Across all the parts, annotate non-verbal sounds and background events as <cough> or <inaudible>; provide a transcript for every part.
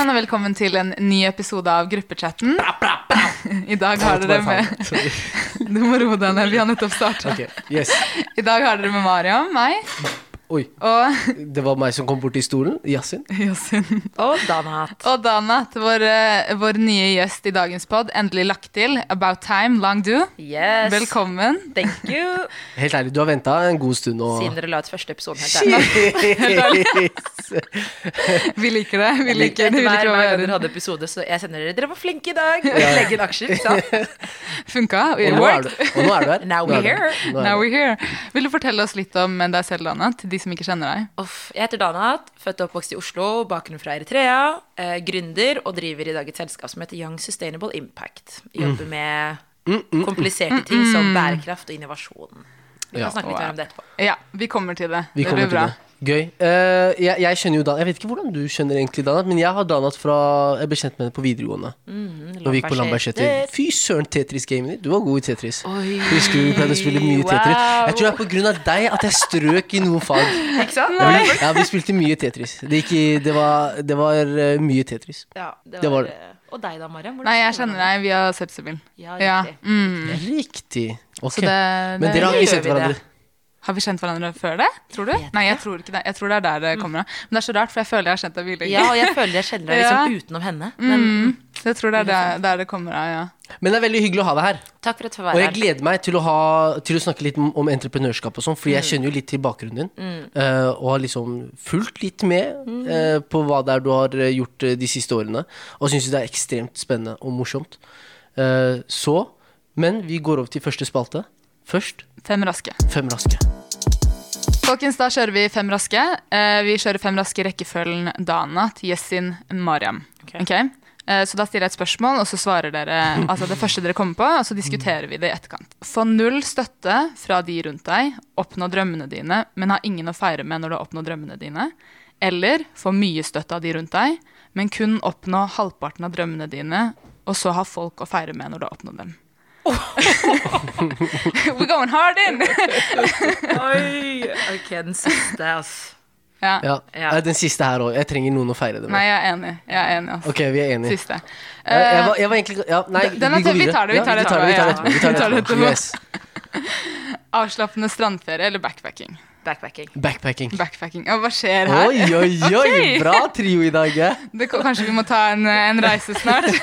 sammen, og velkommen til en ny episode av Gruppechatten. <laughs> I dag har dere med <laughs> Du må roe deg ned, vi har nettopp starta. Okay. yes. I dag har dere med Mariam, meg Oi, og det var meg som kom bort i stolen. Yasin. Yasin. Og Danat. Og Danat, vår, eh, vår nye gjest i dagens pod, endelig lagt til. About time, long do. Yes. Velkommen. Thank you. Helt ærlig, du har venta en god stund nå. Siden dere la ut første episode helt ærlig. Vi liker det. Vi liker, Etter hver, gang dere hadde episode, så jeg sender dere Dere var flinke i dag. Legge inn aksjer. ikke sant? <laughs> Funka. Og It er worked. du, og nå er du her. Now er we're here. Er Now we're here. Vil du fortelle oss litt om deg selv, Danat, de som ikke kjenner deg? Off. jeg heter Danat, født og oppvokst i Oslo, bakgrunn fra Eritrea. Eh, gründer og driver i dag et selskap som heter Young Sustainable Impact. Jobber med kompliserte ting som bærekraft og innovasjon. Vi kan Ja. snakke litt mer om det etterpå. Ja, vi kommer til det. Vi det kommer blir til bra. det. Gøy. Uh, jeg, jeg skjønner jo Dan Jeg vet ikke hvordan du skjønner egentlig Danat, men jeg har Danat fra Jeg ble kjent med henne på videregående. Når vi gikk på Lambertseter. Fy søren, Tetris-gamen din. Du var god i Tetris. Oi. Husker du pleide å spille mye Wow. Tetris? Jeg tror det er på grunn av deg at jeg strøk i noen fag. Ikke sant? Nei. vi, ja, vi spilte mye Tetris. Det, gikk i, det var, det var eh, mye Tetris. Ja, det Det var, var det. eh, Og deg da, Mariam? Nei, jeg kjenner deg via Sepsibil. Ja, Ja. riktig. Mm. Riktig. Ok. Så det, Men dere har ikke sett hverandre? Har vi kjent hverandre før det? Tror du? Jeg Nei, jeg tror ikke det. Jeg tror det er der det kommer av. Men det er så rart, for jeg føler jeg har kjent deg mye lenger. Ja, og jeg føler jeg kjenner deg <laughs> liksom Ja. utenom henne. Men Mm. Jeg tror det er der, der det kommer av, ja. Men det er veldig hyggelig å ha deg her. takk for at du var her. Og jeg gleder meg til å, ha, til å snakke litt om, om entreprenørskap og sånn, fordi jeg kjenner jo litt til bakgrunnen din. Mm. og har liksom fulgt litt med eh, på hva det er du har eh, gjort eh, de siste årene. Og syns det er ekstremt spennende og morsomt. Eh, så Men vi går over til første spalte. Først Fem raske. fem raske. Folkens, da kjører vi fem raske. Eh, vi kjører fem raske i rekkefølgen Dana til Yesin Mariam. Okay. okay? Eh, så da stiller jeg et spørsmål, og så svarer dere altså det første dere kommer på, og så diskuterer vi det i etterkant. Få null støtte fra de rundt deg, oppnå drømmene dine, men ha ingen å feire med når du har oppnådd drømmene dine. Eller få mye støtte av de rundt deg, men kun oppnå halvparten av drømmene dine, og så ha folk å feire med når du har oppnådd dem. <laughs> We're going hard in! <laughs> Oi! Ok, den siste, ass. ja. Ja. Ja. Eh, Den siste her òg. Jeg trenger noen å feire det Nei, med. jeg er enig. Jeg er enig altså. Ok, vi er enige. Siste. Uh, jeg, Eh, var, jeg var egentlig ja, Nei, Den vi går videre. tar det, vi tar det vi tar det, vi tar det <laughs> etterpå, avslappende strandferie eller backpacking? Backpacking. Backpacking. Backpacking. Og hva skjer her? Oi, oi, oi! <laughs> okay. Bra trio i dag. eh. Det, kanskje vi må ta en, en reise snart? <laughs>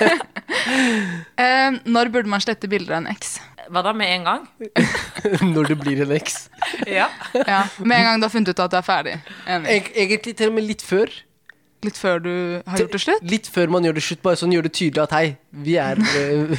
Eh, når burde man slette bilder av en eks? Hva da, med en gang? <laughs> Når det blir en eks. Ja. Ja, Med en gang du har funnet ut at du er ferdig. Enig. Eg- Egentlig til og med litt før. Litt før du har gjort det slutt? Litt før man gjør det slutt. Bare sånn gjør det tydelig at hei, vi er eh,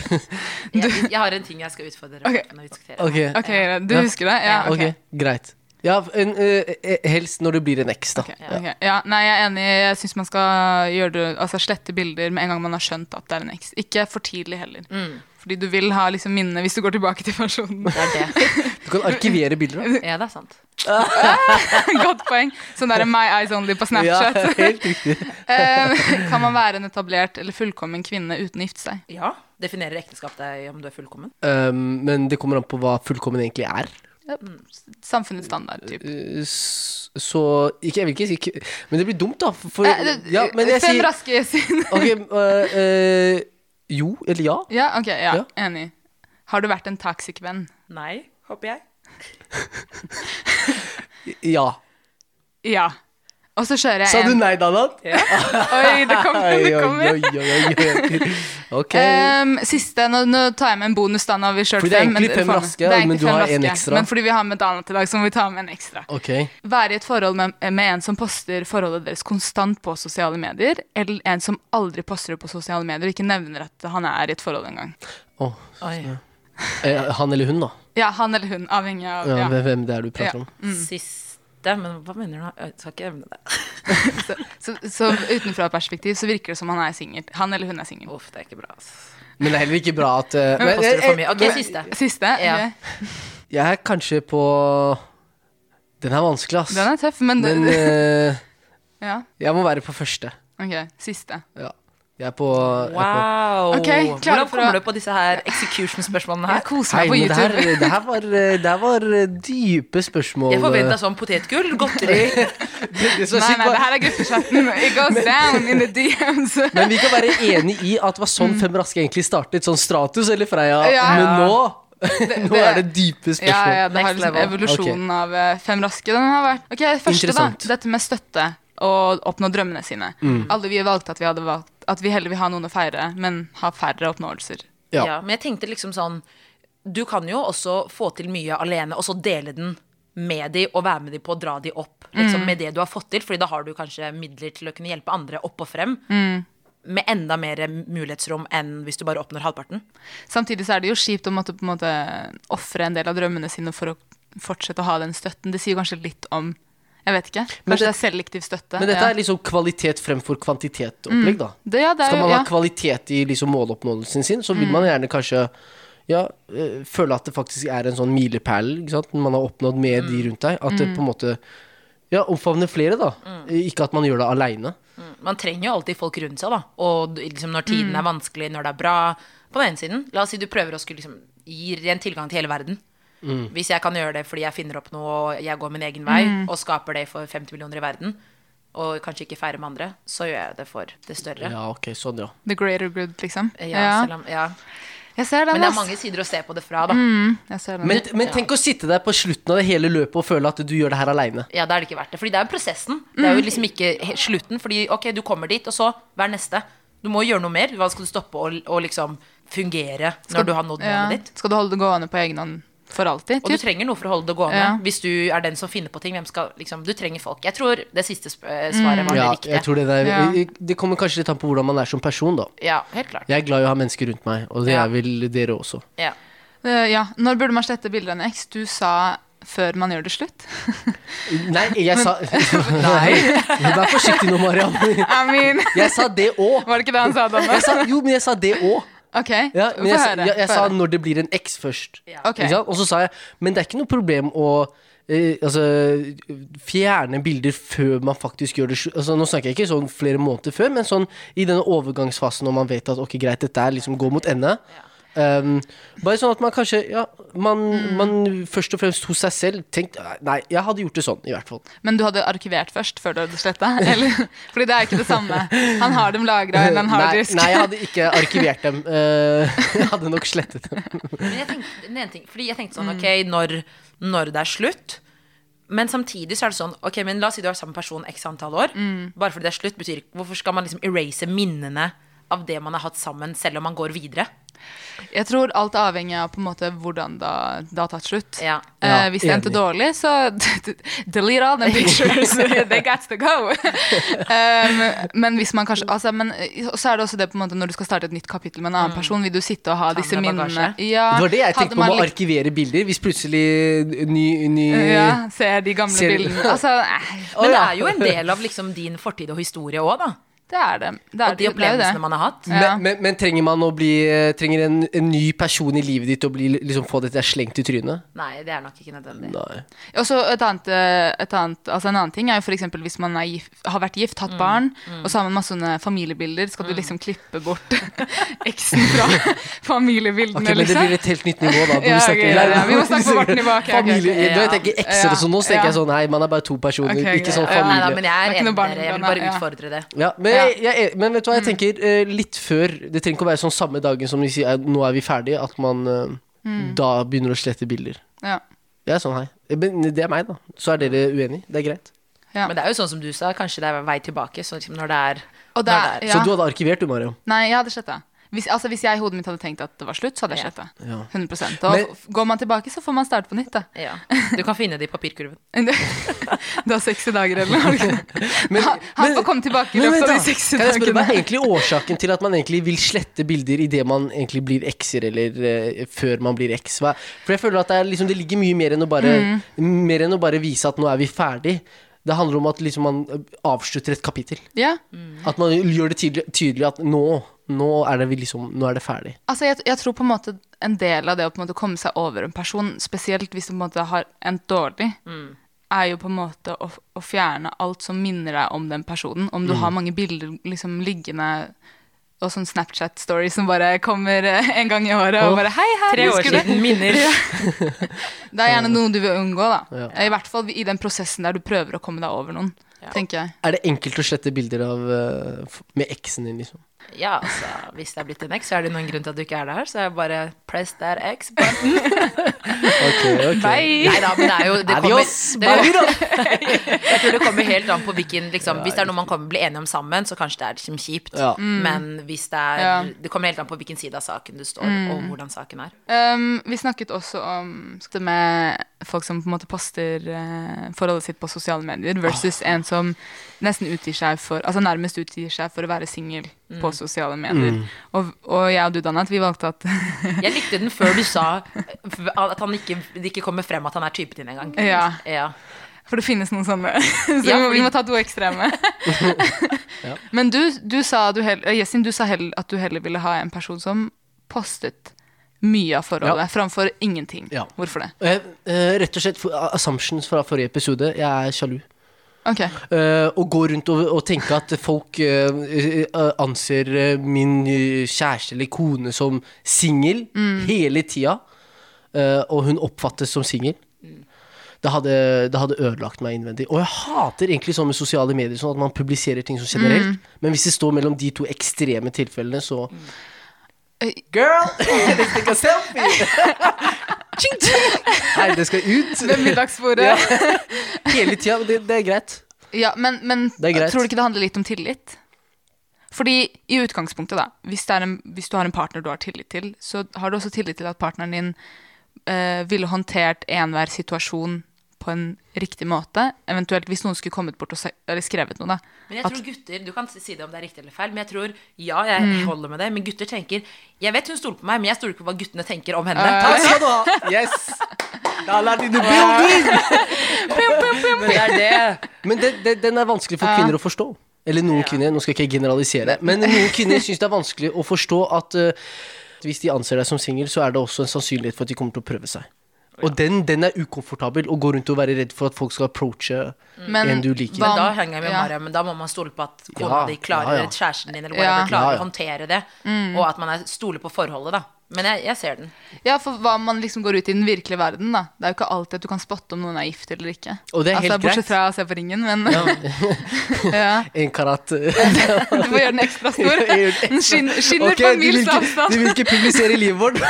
Jeg, jeg har en ting jeg skal utfordre dere Ok. på Okay. vi diskuterer. Ok, Ok, Du Ja. husker det? Ja, ok, ok. greit. Ja, en, eh, eh, helst når det blir en eks, da. Ok, ok. Ja, nei, jeg er enig. Jeg syns man skal gjøre det, altså slette bilder med en gang man har skjønt at det er en eks. Ikke for tidlig heller. Mm, Fordi du vil ha liksom minnene hvis du går tilbake til personen. det er det. <laughs> Du kan arkivere bilder. da. Ja, det er sant. <laughs> Godt poeng. Sånn der My Eyes Only på Ja, Snapchat. helt riktig. <laughs> Eh, kan man være en etablert eller fullkommen kvinne uten å gifte seg? Ja. Definerer ekteskap deg om du er fullkommen? Um, men det kommer an på hva fullkommen egentlig er. Samfunnets standard, typ. Eh, Så ikke, Jeg vil ikke si Men det blir dumt, da. For, Eh, det- ja, men jeg sier raske siden. <laughs> Ok, uh, uh, jo eller ja. Ja, ok, ja, Ja. enig. Har du vært en toxic venn? Nei, håper jeg. <laughs> Ja. Ja. Og så kjører jeg Sa du nei, Danat? <laughs> Oi, det kommer, det kommer. oi, oi, oi. <laughs> Ok. um, siste, nå, nå tar jeg med en bonus da når vi kjørt Fordi det er egentlig fem raske, er men du fem har en ekstra. Men fordi vi har med Dana til dag, så må vi ta med en ekstra. ok. Være i et forhold med, med en som poster forholdet deres konstant på sosiale medier, eller en som aldri poster det på sosiale medier og ikke nevner at han er i et forhold engang. Oh, eh, han eller hun, da. Ja, han eller hun, avhengig av Ja, ja. hvem- det er du prater Ja. om. Siste, men hva mener du? Jeg skal ikke evne det. <laughs> Så, så, så utenfra perspektiv så virker det som han er singel. Han eller hun er singel. Uff, det er ikke bra. ass. Men det er heller ikke bra at uh, men, men, for eh. Ok, men siste. Siste? Ja. Jeg er kanskje på Den er vanskelig, ass. Den er tøff, men, Men uh, <laughs> Ja, jeg må være på første. ok. Siste. Ja. Jeg er på, jeg er på Okay, Hvordan kommer du på disse her execution-spørsmålene Jeg her? koser Hei, meg på YouTube. det her, det her var, det her var eh, dype spørsmål. Jeg forventa sånn potetgull, godteri Det <laughs> er Nei, nei, var- det her er gruppechatten. It goes down in the DMs. <laughs> Men vi kan være enig i at det var sånn Fem raske egentlig startet. Sånn Stratus eller Freia. Mm. Ja. Men nå det, <laughs> det- er det dype spørsmål. ja, det har liksom evolusjonen evolusjonen av eh, fem raske. Den har vært Ok, første, da. Dette med støtte og oppnå drømmene sine. Mm. Alle vi valgte at vi hadde valgt At vi heller vil ha noen å feire, men ha færre oppnåelser. Ja. Ja. Men jeg tenkte liksom sånn Du kan jo også få til mye alene, og så dele den med de og være med de på å dra de opp liksom, med det du har fått til. Fordi da har du kanskje midler til å kunne hjelpe andre opp og frem. Med enda mer mulighetsrom enn hvis du bare oppnår halvparten. Samtidig så er det jo kjipt å måtte på en måte ofre en del av drømmene sine for å fortsette å ha den støtten. Det sier kanskje litt om Jeg vet ikke. Kanskje det- det, er selektiv støtte. Men dette ja. er liksom kvalitet fremfor kvantitet-opplegg, da. det, ja, det er, Skal man ha ja. kvalitet i liksom måloppnåelsen sin, så vil man gjerne kanskje ja, øh, føle at det faktisk er en sånn milepæl man har oppnådd med de rundt deg. At det på en måte ja, omfavner flere, da. Ikke at man gjør det aleine. Man trenger jo alltid folk rundt seg, da. Og liksom når tiden er vanskelig, når det er bra. På den ene siden, la oss si du prøver å skulle liksom gi ren tilgang til hele verden. Hvis jeg kan gjøre det fordi jeg finner opp noe og jeg går min egen vei, og skaper det for 50 millioner i verden, og kanskje ikke feirer med andre, så gjør jeg det for det større. Ja, ok, sånn, ja. The greater good, liksom. Ja, selv om, ja. Jeg ser den, Men det er mange sider å se på det fra, da. Jeg ser den. Men, men tenk å sitte der på slutten av det hele løpet og føle at du gjør det her aleine. Ja, da er det ikke verdt det. Fordi det er jo prosessen. Det er jo liksom ikke slutten. Fordi ok, du kommer dit, og så hva er neste? Du må gjøre noe mer. Hva skal du stoppe å å liksom fungere når du har nådd ja. ditt? Skal du holde det gående på egen hånd for alltid? Og du trenger noe for å holde det gående. Ja. Hvis du er den som finner på ting, hvem skal liksom Du trenger folk. Jeg tror det siste sp eh, svaret var Ja, det riktige. jeg tror det, der, Ja. det kommer kanskje litt an på hvordan man er som person, da. Ja, helt klart. Jeg er glad i å ha mennesker rundt meg, og det Ja. er vel dere også. Ja. Uh, ja. Når burde man slette bilder av en eks? Du sa før man gjør det slutt. <laughs> Nei, jeg sa <laughs> Nei, vær forsiktig nå, Mariam. <laughs> I mean, Jeg sa det òg. var det ikke det han sa, Danne? Jo, men jeg sa det òg. Ok, Ja, men jeg, jeg, jeg, jeg sa når det blir en X først. Ja. Ok. Og så sa jeg Men det er ikke noe problem å eh, altså, fjerne bilder før man faktisk gjør det altså, Nå snakker jeg ikke sånn flere måneder før, men sånn i denne overgangsfasen når man vet at ok, greit, dette er liksom går mot ende. Um, bare sånn at man kanskje Ja, man, man først og fremst hos seg selv tenkte Nei, jeg hadde gjort det sånn, i hvert fall. Men du hadde arkivert først før du hadde sletta? <laughs> Fordi det er ikke det samme. Han har dem lagra i en Nei, harddisk. nei, jeg hadde ikke arkivert dem. Uh, <laughs> jeg hadde nok slettet dem. Men jeg tenkte, ting, fordi jeg tenkte sånn, ok, når, når det er slutt Men samtidig så er det sånn, ok, men la oss si du har samme person x antall år. Bare fordi det er slutt, betyr ikke Hvorfor skal man liksom erase minnene av det man har hatt sammen, selv om man går videre? Jeg tror alt er avhengig av på en måte hvordan det har- har tatt slutt. Ja. Uh, hvis det endte dårlig, så <laughs> delete all the pictures. <laughs> <laughs> They got to go. um, men hvis man kanskje altså, men, så er det også det på en måte når du skal starte et nytt kapittel med en annen person, vil du sitte og ha Ta disse minnene ja, Det var det jeg tenkte på med å arkivere bilder. Hvis plutselig ny, ny Ja, ser de gamle Ser- bildene. Altså, eh, Men det er jo en del av liksom din fortid og historie òg, da. Det er det. det, er, Og de det opplevelsene det. man har hatt. Ja. Men, men, men trenger man å bli Trenger en, en ny person i livet ditt å bli, liksom, få dette slengt i trynet? Nei, det er nok ikke nødvendig. Nei. Og så et annet, eh, et annet, altså en annen ting er jo f.eks. hvis man er gift, har vært gift, Mm. hatt barn, og så har man masse sånne familiebilder, skal du liksom klippe bort <laughs> eksen fra <laughs> familiebildene, Ok, men det blir et helt nytt nivå, da. Ja, vi ja, ja. Vi må snakke på vårt <laughs> nivå, Okay, ok, ok. Familie, Ja. Når jeg tenker ekser og sånn nå, så tenker Ja. jeg sånn Nei, man er bare to personer, ikke sånn familie. Ja, Nei da, men jeg er Det er enig med dere. Jeg vil bare det, ja. utfordre det. Ja, men. Jeg, jeg, men vet du hva, Mm. jeg tenker eh, litt før Det trenger ikke å være sånn samme dagen som de sier eh, nå er vi ferdige, at man eh, Mm. da begynner å slette bilder. Ja. Det er sånn, hei. Eh, Men det er meg, da. Så er dere uenige. Det er greit. Ja. Men det er jo sånn som du sa, kanskje det er vei tilbake. Så liksom når det er Og det når er, det ja. Så du hadde arkivert, du, Mario? Nei, jeg hadde sletta. Hvis, altså, hvis jeg i hodet mitt hadde tenkt at det var slutt, så hadde jeg skjedd sletta. Ja. 100 Og Men- går man tilbake, så får man starte på nytt, da. Ja. Du kan finne det i papirkurven. Du har 60 dager, eller noe. Men- han, han men- får komme tilbake i løpet av de 60 dagene. Hva er egentlig årsaken til at man egentlig vil slette bilder idet man egentlig blir ekser, eller uh, før man blir eks? For jeg føler at det, er liksom, det ligger mye mer enn, å bare, Mm. mer enn å bare vise at nå er vi ferdig. Det handler om at liksom, man avslutter et kapittel. Ja. At man gjør det tydelig, tydelig at nå, nå, er det liksom, nå er det ferdig. Altså, jeg, jeg tror på en måte en del av det å på en måte komme seg over en person, spesielt hvis du på en måte har endt dårlig, er jo på en måte å, å fjerne alt som minner deg om den personen. Om du har mange bilder liksom liggende og sånn Snapchat-story som bare kommer eh, en gang i året. Og bare hei, hei, Tre år husker du?» siden. Minner. <laughs> <laughs> Det er gjerne noe du vil unngå, da. Ja. I hvert fall i den prosessen der du prøver å komme deg over noen, Ja. tenker jeg. Er det enkelt å slette bilder av eh, med eksen din, liksom? Ja, altså, hvis det er blitt en eks, så er det noen grunn til at du ikke er der. Så er det bare press that X button. Ok, ok. <laughs> Bye! Nei da, men det er jo det kommer, det, <laughs> Jeg tror det kommer helt an på hvilken liksom, Hvis det er noe man kommer blir enige om sammen, så kanskje det er liksom kjipt. Ja. Men hvis det er Ja. Det kommer helt an på hvilken side av saken du står, og hvordan saken er. Um, vi snakket også om det med folk som på en måte poster uh, forholdet sitt på sosiale medier, versus en som nesten utgir seg for Altså nærmest utgir seg for å være singel på sosiale medier. Og, og jeg og du, Danat, vi valgte at <laughs> Jeg likte den før du sa at han ikke, det ikke kommer frem at han er typen din engang. Ja. ja. For det finnes noen sånne. <laughs> Så Ja, vi, må, vi må ta to ekstreme. <laughs> Men du, du sa, du hell, eh, Jessin, du sa heller at du heller ville ha en person som postet mye av forholdet, Ja. framfor ingenting. Ja. Hvorfor det? Eh, eh, rett og slett for, assumptions fra forrige episode. Jeg er sjalu. Ok. Uh, å gå rundt og, og tenke at folk uh, anser min kjæreste eller kone som singel hele tida, Uh, og hun oppfattes som singel. Det hadde, det hadde ødelagt meg innvendig. Og jeg hater egentlig sånn med sosiale medier, sånn at man publiserer ting som generelt. Men hvis det står mellom de to ekstreme tilfellene, så Eh, Girl, <laughs> let's take a selfie! <laughs> Ching, ching. Nei, det skal ut. Ved middagsbordet. Ja. Ja, Hele tida. Det, det er greit. men, men er greit. tror du ikke det handler litt om tillit? Fordi i utgangspunktet, da, hvis, det er en, hvis du har en partner du har tillit til, så har du også tillit til at partneren din eh, ville håndtert enhver situasjon på en riktig måte. Eventuelt hvis noen skulle kommet bort og se, eller skrevet noe, da. Men jeg At- tror gutter, Du kan si det om det er riktig eller feil, men jeg tror Ja, jeg holder med det, men gutter tenker Jeg vet hun stoler på meg, men jeg stoler ikke på hva guttene tenker om henne. Takk skal du ha. <laughs> Yes. Dollar in the building. <laughs> Men det er det. Men det, det, den er vanskelig for kvinner å forstå. Eller noen kvinner, nå skal jeg ikke generalisere. Men noen kvinner syns det er vanskelig å forstå at uh, hvis de anser deg som singel, så er det også en sannsynlighet for at de kommer til å prøve seg. Og den, den er ukomfortabel, å gå rundt og være redd for at folk skal approache Men en du liker. Men da henger jeg med Ja. Maria, men da må man stole på at kona Ja, di klarer, ja, ja. kjæresten din eller Ja. whatever, klarer Ja, ja. å håndtere det. Og at man er, stoler på forholdet, da. Men jeg, jeg ser den. Ja, for hva man liksom går ut i den virkelige verden, da. Det er jo ikke alltid at du kan spotte om noen er gift eller ikke. Og det er altså, helt Bortsett fra å se på ringen, men ja. <laughs> <laughs> En karat <laughs> Du får gjøre den ekstra stor. Den skinner, skinner okay, på en mils avstand. du vil ikke publisere livet vårt?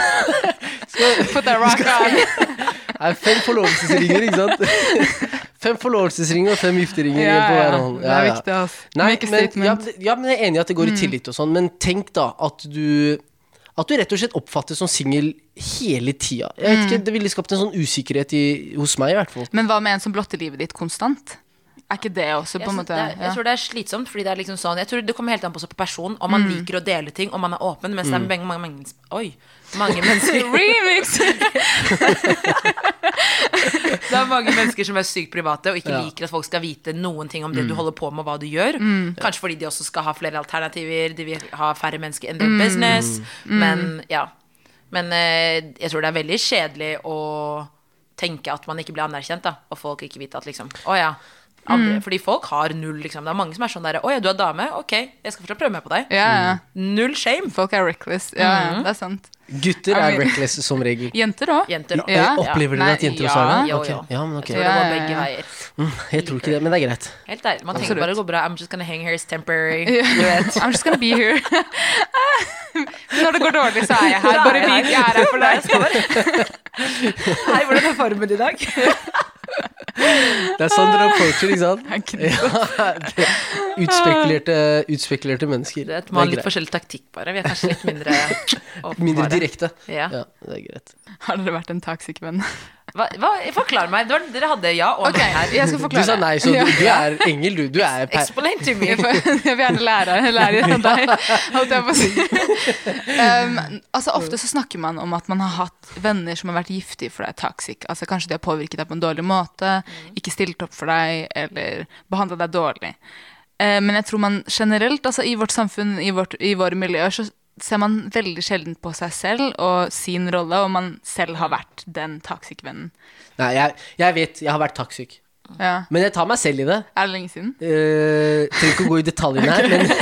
Put that rock on. Det er fem forlovelsesringer, ikke sant? Fem forlovelsesringer og fem gifteringer Ja, på hver ja. ja. Det er viktig, altså. Nei, men, ja, men- ja, men jeg er enig i at det går i tillit og sånn, men tenk da at du at du rett og slett oppfattes som singel hele tida. Jeg vet ikke, Det ville skapt en sånn usikkerhet i, hos meg, i hvert fall. Men hva med en som blotter livet ditt konstant? Er ikke det også på en måte det ja. jeg tror det er slitsomt, fordi det er liksom sånn Jeg tror det kommer helt an på, på person, om man liker å dele ting, om man er åpen, mens det er mange, mange, mange, oi, mange mennesker <laughs> Remix! Det er mange mennesker som er sykt private og ikke Ja. liker at folk skal vite noen ting om det du holder på med, og hva du gjør. Kanskje fordi de også skal ha flere alternativer, de vil ha færre mennesker enn their business. Men ja. Men eh, jeg tror det er veldig kjedelig å tenke at man ikke blir anerkjent, da, og folk ikke vite at liksom Å ja. Andre, Fordi folk har null, liksom. Det er mange som er sånn der Å ja, du er dame? Ok, jeg skal fortsatt prøve meg på deg. Yeah. ja. Null shame. Folk er reckless. Ja, ja, det er sant. Gutter I er mean- reckless som regel. <laughs> Jenter òg. Ja. Opplever dere at jenter også er det? Jo. Ja, men ok. Jeg tror det går begge veier. Jeg tror ikke det, men det er greit. Helt ærlig. Man tenker Absolutt. bare det går bra. I'm just gonna hang here it's temporary. <laughs> I'm just gonna be here. <laughs> Når det går dårlig, så er jeg her. Er Bare vit jeg er her for deg. Hei, hvordan er formen i dag? Det er sånn dere approacher, ikke sant? <laughs> Er? Ja, det- utspekulerte, utspekulerte mennesker. Det er man har litt forskjellig taktikk, bare. Vi er kanskje litt mindre <laughs> åpenbare. Mindre direkte. Ja. Ja, det er greit. Har dere vært en toxic venn? Hva, hva, forklar meg. Var, dere hadde ja og okay, nei her. jeg skal Du sa nei, så du, du er engel, du. Du er per... Explain to me. <laughs> Jeg vil gjerne lære, lære av deg, holdt jeg på å si. <laughs> Um, altså, ofte så snakker man om at man har hatt venner som har vært giftige for deg, toxic. Altså, kanskje de har påvirket deg på en dårlig måte, ikke stilt opp for deg, eller behandla deg dårlig. Uh, men jeg tror man generelt, altså i vårt samfunn, i, vårt, i våre miljøer, så ser man veldig sjelden på seg selv og sin rolle, og man selv har vært den taxic-vennen. Nei, jeg, jeg vet, jeg har vært taxic. Ja. Men jeg tar meg selv i det. Er det lenge siden? Uh, trenger ikke å gå i detaljene her, men, <laughs>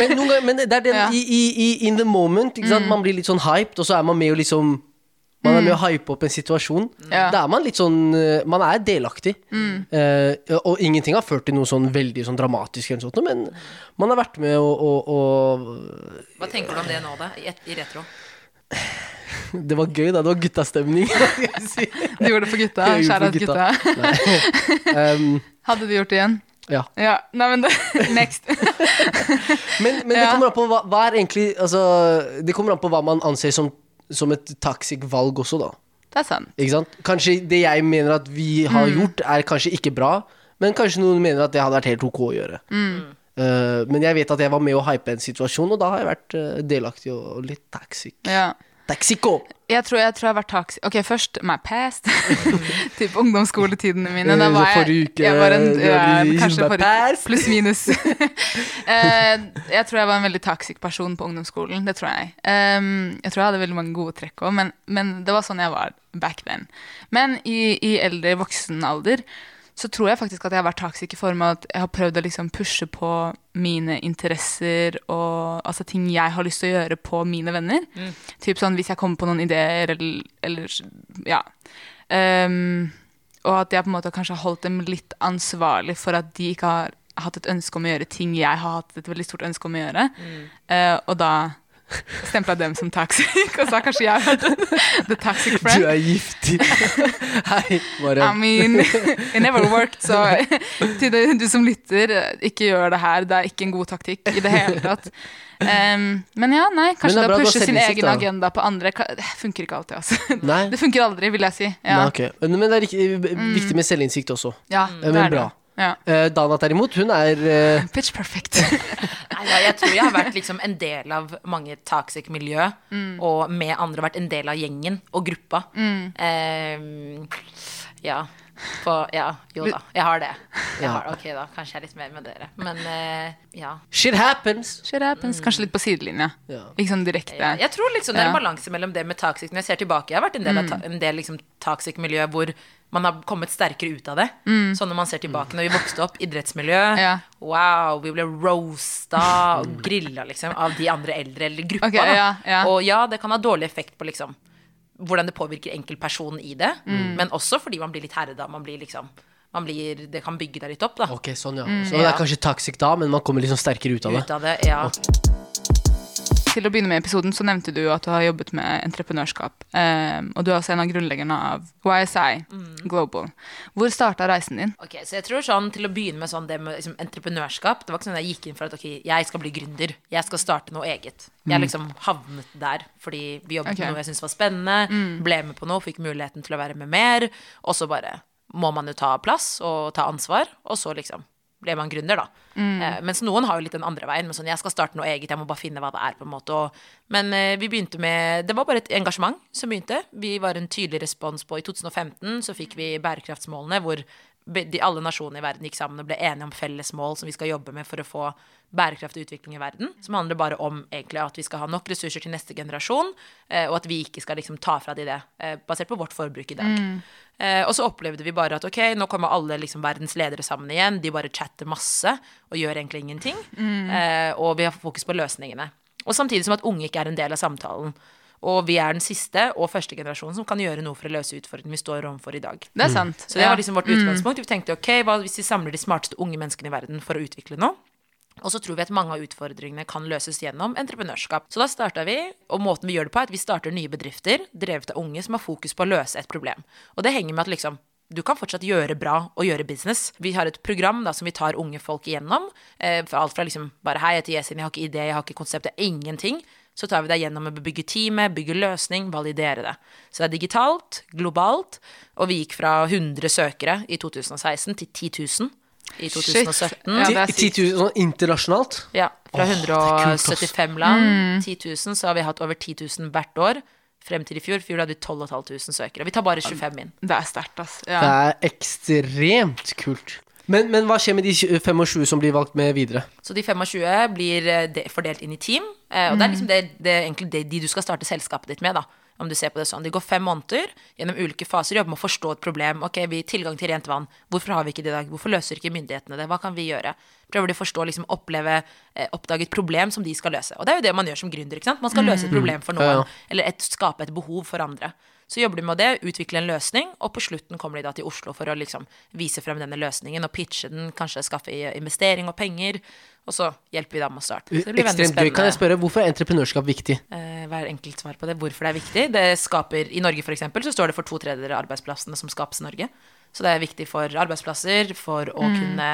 men, ganger, men det er den Ja. i, i, i in the moment. Sant? Man blir litt sånn hyped, og så er man med og liksom man er med å hype opp en situasjon. Ja. Da er man litt sånn eh, Man er delaktig. Eh, og ingenting har ført til noe sånn veldig sånn dramatisk, eller sånt, men man har vært med å, å, å Hva tenker du om det nå, da? I, i retro? Det var gøy, da. Det var guttastemning. <laughs> si. Du gjorde det for gutta. Kjære det gutta. um, Hadde du gjort det igjen? ja. Ja. Nei, men det, <laughs> Next. Men, men det kommer an på hva, hva egentlig altså, Det kommer an på hva man anser som, som et toxic valg også, da. Det er sant. Ikke sant? Kanskje det jeg mener at vi har Mm. gjort, er kanskje ikke bra, men kanskje noen mener at det hadde vært helt ok å gjøre. Mm. Uh, men jeg vet at jeg var med å hype en situasjon, og da har jeg vært uh, delaktig og, og litt toxic. Ja. Taxico! Jeg tror, jeg tror jeg har vært taxi... Ok, først my past. <laughs> typ ungdomsskoletidene mine. Da var jeg, jeg var en, ja, kanskje forrige past. Pluss minus. <laughs> Eh, jeg tror jeg var en veldig toxic person på ungdomsskolen. Det tror jeg. Ehm, jeg tror jeg hadde veldig mange gode trekk òg, men, men det var sånn jeg var back then. Men i, i eldre voksen alder så tror jeg faktisk at jeg har vært toxic i form av at jeg har prøvd å liksom pushe på mine interesser og altså ting jeg har lyst til å gjøre på mine venner. Typ sånn hvis jeg kommer på noen ideer eller, eller ja. Um, og at jeg på en måte kanskje har holdt dem litt ansvarlig for at de ikke har hatt et ønske om å gjøre ting jeg har hatt et veldig stort ønske om å gjøre. Eh, og da stempla dem som toxic, og sa kanskje jeg var the, toxic friend. Du er giftig. <laughs> Hei, bare I mean, it never worked, så til det, du som lytter, ikke gjør det her. Det er ikke en god taktikk i det hele tatt. Um, men ja, nei, kanskje det å pushe sin egen da. agenda på andre Det funker ikke alltid, altså. Nei. Det funker aldri, vil jeg si. Ja, Nei, okay. Men det er viktig med selvinnsikt også. ja Eh, det Men er det. Ja. Uh, Dana derimot, hun er uh... Pitch perfect. <laughs> Ja, jeg tror jeg har vært liksom en del av mange toxic miljø, og med andre vært en del av gjengen og gruppa. Ehm, ja. På, ja, jo da. Jeg har det. Jeg har, ok, da. Kanskje jeg er litt mer med dere. Men eh, ja. Shit happens! Shit happens. Kanskje litt på sidelinja. Ja. Ikke sånn direkte. Ja, jeg tror liksom det er en balanse mellom det med toxic Når jeg ser tilbake, jeg har vært en del av ta en del liksom toxic miljø hvor man har kommet sterkere ut av det. Sånn når man ser tilbake når vi vokste opp, idrettsmiljø. Ja. Wow, vi ble roasta og grilla liksom av de andre eldre eller gruppa. Ok, da. ja, ja. Og ja, det kan ha dårlig effekt på liksom hvordan det påvirker enkeltpersonen i det, Mm. men også fordi man blir litt herda. Man blir liksom man blir, Det kan bygge deg litt opp, da. Ok, sånn ja. Mm, Så det er kanskje toxic da, men man kommer liksom sterkere ut av det. Ut av det, ja. Til å begynne med episoden så nevnte du at du har jobbet med entreprenørskap. Um, og du er også en av grunnleggerne av YSI Global. Hvor starta reisen din? Ok, så jeg tror sånn Til å begynne med sånn det med liksom, entreprenørskap Det var ikke sånn jeg gikk inn for at ok, jeg skal bli gründer. Jeg skal starte noe eget. Jeg liksom havnet der fordi vi jobbet okay. med noe jeg syntes var spennende. Ble med på noe, fikk muligheten til å være med mer. Og så bare må man jo ta plass og ta ansvar, og så liksom ble man gründer, da. Eh, mens noen har jo litt den andre veien, Men sånn jeg skal starte noe eget, jeg må bare finne hva det er, på en måte. Og, men eh, vi begynte med Det var bare et engasjement som begynte. Vi var en tydelig respons på I 2015 så fikk vi bærekraftsmålene hvor de, alle nasjonene i verden gikk sammen og ble enige om felles mål som vi skal jobbe med for å få bærekraftig utvikling i verden. Som handler bare om egentlig at vi skal ha nok ressurser til neste generasjon, eh, og at vi ikke skal liksom ta fra de det, eh, basert på vårt forbruk i dag. Eh, og så opplevde vi bare at ok, nå kommer alle liksom, verdens ledere sammen igjen. De bare chatter masse og gjør egentlig ingenting. Eh, og vi har fokus på løsningene. Og samtidig som at unge ikke er en del av samtalen. Og vi er den siste og første generasjonen som kan gjøre noe for å løse utfordringene vi står overfor i dag. Det er sant. Så det var liksom vårt utgangspunkt. Vi tenkte ok, hva hvis vi samler de smarteste unge menneskene i verden for å utvikle noe? Og så tror vi at mange av utfordringene kan løses gjennom entreprenørskap. Så da starta vi, og måten vi gjør det på, er at vi starter nye bedrifter drevet av unge som har fokus på å løse et problem. Og det henger med at liksom du kan fortsatt gjøre bra og gjøre business. Vi har et program da, som vi tar unge folk igjennom. Eh, alt fra liksom bare hei, jeg heter Yesin, jeg har ikke idé, jeg har ikke konsept, jeg har ingenting. Så tar vi deg gjennom å bygge teamet, bygge løsning, validere det. Så det er digitalt, globalt, og vi gikk fra 100 søkere i 2016 til 10 000 i 2017. Ja, det er Ti- 10 000 sånn internasjonalt? Ja, fra Åh, det er kult, ass. 175 land, 10 000, så har vi hatt over 10 000 hvert år. Frem til i fjor. Fjor hadde vi 12 500 søkere. Vi tar bare 25 inn. Det er sterkt, ass. Det er ekstremt kult. Men, men hva skjer med de 25 som blir valgt med videre? Så de 25 blir eh, fordelt inn i team. eh, Og det er liksom det, det, egentlig det, de du skal starte selskapet ditt med. da om du ser på det sånn. De går fem måneder gjennom ulike faser, jobber med å forstå et problem. Ok, vi tilgang til rent vann. Hvorfor har vi ikke det i dag? Hvorfor løser ikke myndighetene det? Hva kan vi gjøre? Prøver de å forstå, liksom oppleve, eh, oppdage et problem som de skal løse. Og det er jo det man gjør som gründer. ikke sant? Man skal løse et problem for noen, eller et, skape et behov for andre. Så jobber de med det, utvikler en løsning, og på slutten kommer de da til Oslo for å liksom vise frem denne løsningen og pitche den, kanskje skaffe investering og penger, og så hjelper vi dem med å starte. Så det blir Ekstremt gøy. Kan jeg spørre, hvorfor er entreprenørskap viktig? Eh, Hver enkelt svar på det, hvorfor det er viktig. Det skaper, I Norge eksempel, så står det for to tredjedeler av arbeidsplassene som skapes i Norge. Så det er viktig for arbeidsplasser, for å kunne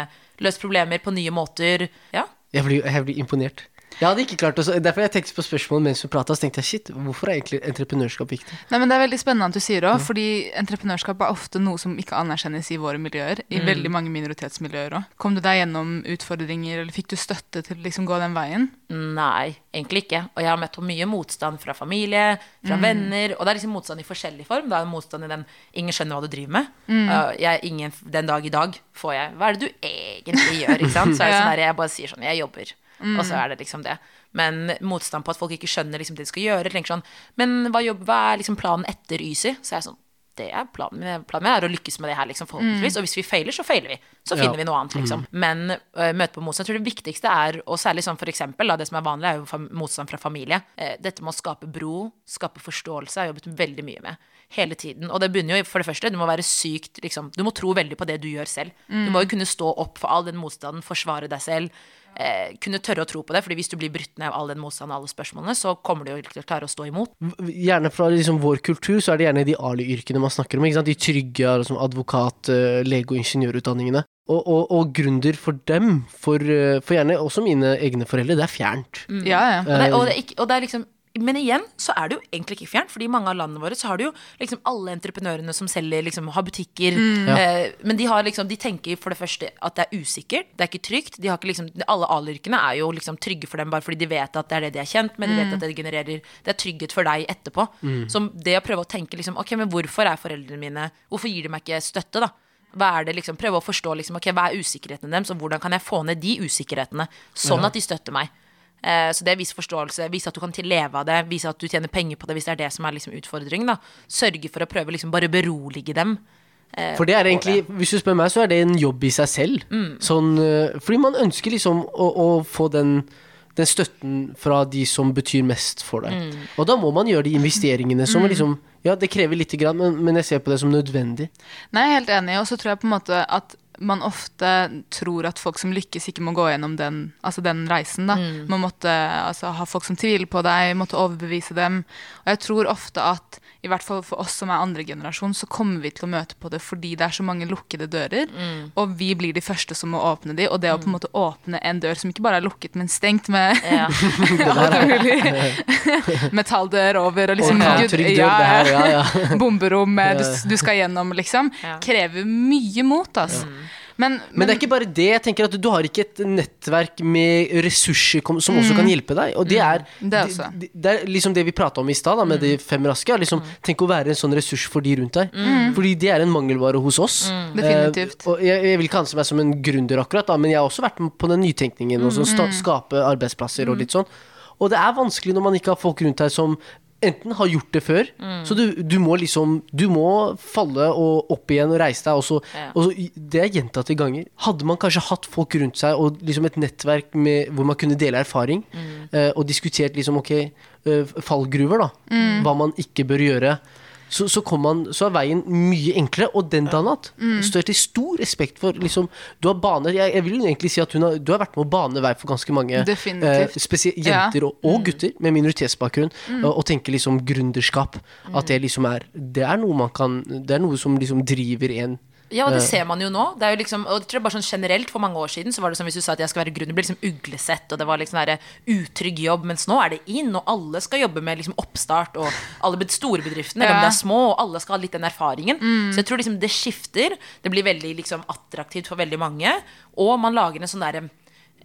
løse problemer på nye måter. Ja. Jeg blir, jeg blir imponert. Jeg hadde ikke klart å Derfor jeg tenkte på spørsmålet mens vi prata, så tenkte jeg shit, hvorfor er egentlig entreprenørskap viktig? Nei, men Det er veldig spennende at du sier det òg, fordi entreprenørskap er ofte noe som ikke anerkjennes i våre miljøer. I veldig mange minoritetsmiljøer òg. Kom du deg gjennom utfordringer, eller fikk du støtte til å liksom gå den veien? Nei, egentlig ikke. Og jeg har møtt på mye motstand fra familie, fra venner. Og det er liksom motstand i forskjellig form. Det er motstand i den 'ingen skjønner hva du driver med'. Uh, jeg, ingen, den dag i dag får jeg 'hva er det du egentlig gjør'? Ikke sant? Så er det <laughs> sånn der, jeg bare sier sånn 'jeg jobber'. Og så er det liksom det. Men motstand på at folk ikke skjønner liksom det de skal gjøre. Tenker sånn, Men hva, jobb, hva er liksom planen etter YSI? Så er jeg sånn det er planen min. Planen min er å lykkes med det her, liksom, forhåpentligvis. Og hvis vi feiler, så feiler vi. Så finner Ja. vi noe annet, liksom. Men uh, møte på motstand. Jeg tror det viktigste er, og særlig sånn for eksempel, da, det som er vanlig, er jo motstand fra familie. Uh, dette med å skape bro, skape forståelse, har jeg jobbet veldig mye med. Hele tiden. Og det begynner jo for det første, du må være sykt liksom, Du må tro veldig på det du gjør selv. Du må jo kunne stå opp for all den motstanden, forsvare deg selv. Eh, kunne tørre å tro på det, Fordi hvis du blir brutt ned av all den motstanden og alle spørsmålene, så kommer du jo til å klare å stå imot. Gjerne fra liksom vår kultur så er det gjerne de Ali-yrkene man snakker om. Ikke sant? De trygge altså, advokat, eh, lege- og ingeniørutdanningene. Og, og, og gründer for dem, for, eh, for gjerne også mine egne foreldre, det er fjernt. Ja, ja. Og det, og det, er ikke, og det er liksom men igjen så er det jo egentlig ikke fjernt, fordi i mange av landene våre så har du jo liksom alle entreprenørene som selger, liksom har butikker. Eh, men de, har liksom, de tenker for det første at det er usikkert, det er ikke trygt. De har ikke liksom, alle A-yrkene er jo liksom trygge for dem bare fordi de vet at det er det de er kjent med. De vet at det genererer Det er trygghet for deg etterpå. Så det å prøve å tenke liksom Ok, men hvorfor er foreldrene mine Hvorfor gir de meg ikke støtte, da? Hva er det liksom, Prøve å forstå liksom, okay, hva er usikkerhetene deres, og hvordan kan jeg få ned de usikkerhetene, sånn at de støtter meg. Eh, Så det er viss forståelse, vise at du kan leve av det, vise at du tjener penger på det hvis det er det som er liksom utfordringen. da Sørge for å prøve liksom bare berolige dem. eh, For det er egentlig, hvis du spør meg, så er det en jobb i seg selv. Sånn, eh, fordi man ønsker liksom å, å få den, den støtten fra de som betyr mest for deg. Og da må man gjøre de investeringene som liksom Ja, det krever lite grann, men, men jeg ser på det som nødvendig. Nei, jeg er helt enig. Og så tror jeg på en måte at man ofte tror at folk som lykkes, ikke må gå gjennom den, altså den reisen. da. Man måtte altså, ha folk som tviler på deg, måtte overbevise dem. Og jeg tror ofte at i hvert fall for oss som er andre generasjon, så kommer vi til å møte på det fordi det er så mange lukkede dører, og vi blir de første som må åpne de. Og det å på en måte åpne en dør som ikke bare er lukket, men stengt med Ja. <laughs> <laughs> metalldør over og liksom Orkantrygg dør, ja, det her, ja, ja. <laughs> bomberom eh, du, du skal gjennom, liksom. Krever mye mot, altså. Men, Men det er ikke bare det. jeg tenker at Du har ikke et nettverk med ressurser som som også kan hjelpe deg. Og det er, Det er også. det, det er liksom det vi prata om i stad, med med de fem raske. Liksom, Tenk å være en sånn ressurs for de rundt deg. Fordi det er en mangelvare hos oss. Definitivt. Eh, og jeg, jeg vil ikke anse meg som en gründer, akkurat, da, men jeg har også vært med på den nytenkningen. Og sånn, sta, skape arbeidsplasser og litt sånn. Og det er vanskelig når man ikke har folk rundt deg som enten har gjort det før, så du, du må liksom Du må falle og opp igjen og reise deg. Og så, Ja. og så, det er gjentatte ganger. Hadde man kanskje hatt folk rundt seg og liksom et nettverk med, hvor man kunne dele erfaring, eh, og diskutert liksom ok, eh, fallgruver, da. Hva man ikke bør gjøre. Så, så, kom man, så er veien mye enklere, og den Danat står jeg til stor respekt for. Liksom, du har baner. Jeg, jeg vil egentlig si at hun har, du har vært med å bane vei for ganske mange eh, jenter og, og gutter med minoritetsbakgrunn, og, og tenker liksom gründerskap. At det liksom er Det er noe man kan Det er noe som liksom driver en Ja, og det ser man jo nå. Det er jo liksom, og jeg tror bare sånn generelt For mange år siden så var det som hvis du sa at jeg skal være grunn, det ble liksom uglesett, og det var liksom der utrygg jobb. Mens nå er det inn, og alle skal jobbe med liksom oppstart, og alle store bedriftene, eller Ja. det er små, og alle skal ha litt den erfaringen. Så jeg tror liksom det skifter. Det blir veldig liksom attraktivt for veldig mange, og man lager en sånn derre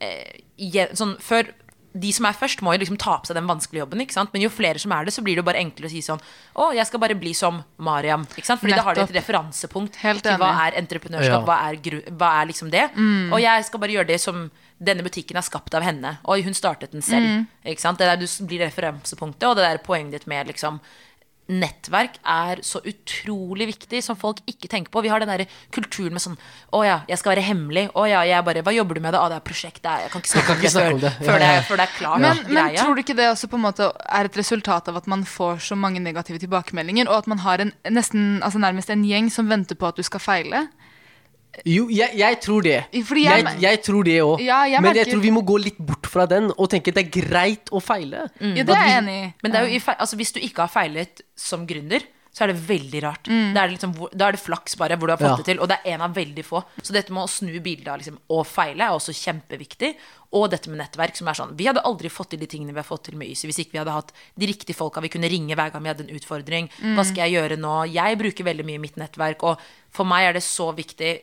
eh, sånn, Før de som er først, må jo liksom ta på seg den vanskelige jobben. ikke sant? Men jo flere som er det, så blir det jo bare enklere å si sånn Å, jeg skal bare bli som Mariam. ikke sant? Fordi da har de et referansepunkt Helt til hva er entreprenørskap, Ja. hva, er gru, hva er liksom det. Og jeg skal bare gjøre det som denne butikken er skapt av henne. Oi, hun startet den selv. Ikke sant? Det der du blir referansepunktet, og det der poenget ditt med liksom nettverk er så utrolig viktig, som folk ikke tenker på. Vi har den der kulturen med sånn Å ja, jeg skal være hemmelig. Å ja, jeg bare Hva jobber du med? det? Å, det er prosjekt. Det er, jeg kan ikke snakke, kan ikke snakke om det. Før, Ja, det, ja. før det er klart. Men, men tror du ikke det også på en måte er et resultat av at man får så mange negative tilbakemeldinger, og at man har en, nesten, altså nærmest en gjeng som venter på at du skal feile? Jo, jeg, jeg tror det. Fordi jeg- jeg, jeg tror det òg. Ja, Men jeg tror vi må gå litt bort fra den og tenke at det er greit å feile. Ja, det er jeg enig i. Men det er jo i feil, altså, hvis du ikke har feilet som gründer, så er det veldig rart. Mm. Da, er det liksom, da er det flaks bare hvor du har fått Ja. det til, og det er en av veldig få. Så dette med å snu bildet av liksom, å feile er også kjempeviktig. Og dette med nettverk, som er sånn Vi hadde aldri fått til de tingene vi har fått til med Ysi hvis ikke vi hadde hatt de riktige folka vi kunne ringe hver gang vi hadde en utfordring. Mm. Hva skal jeg gjøre nå? Jeg bruker veldig mye mitt nettverk, og for meg er det så viktig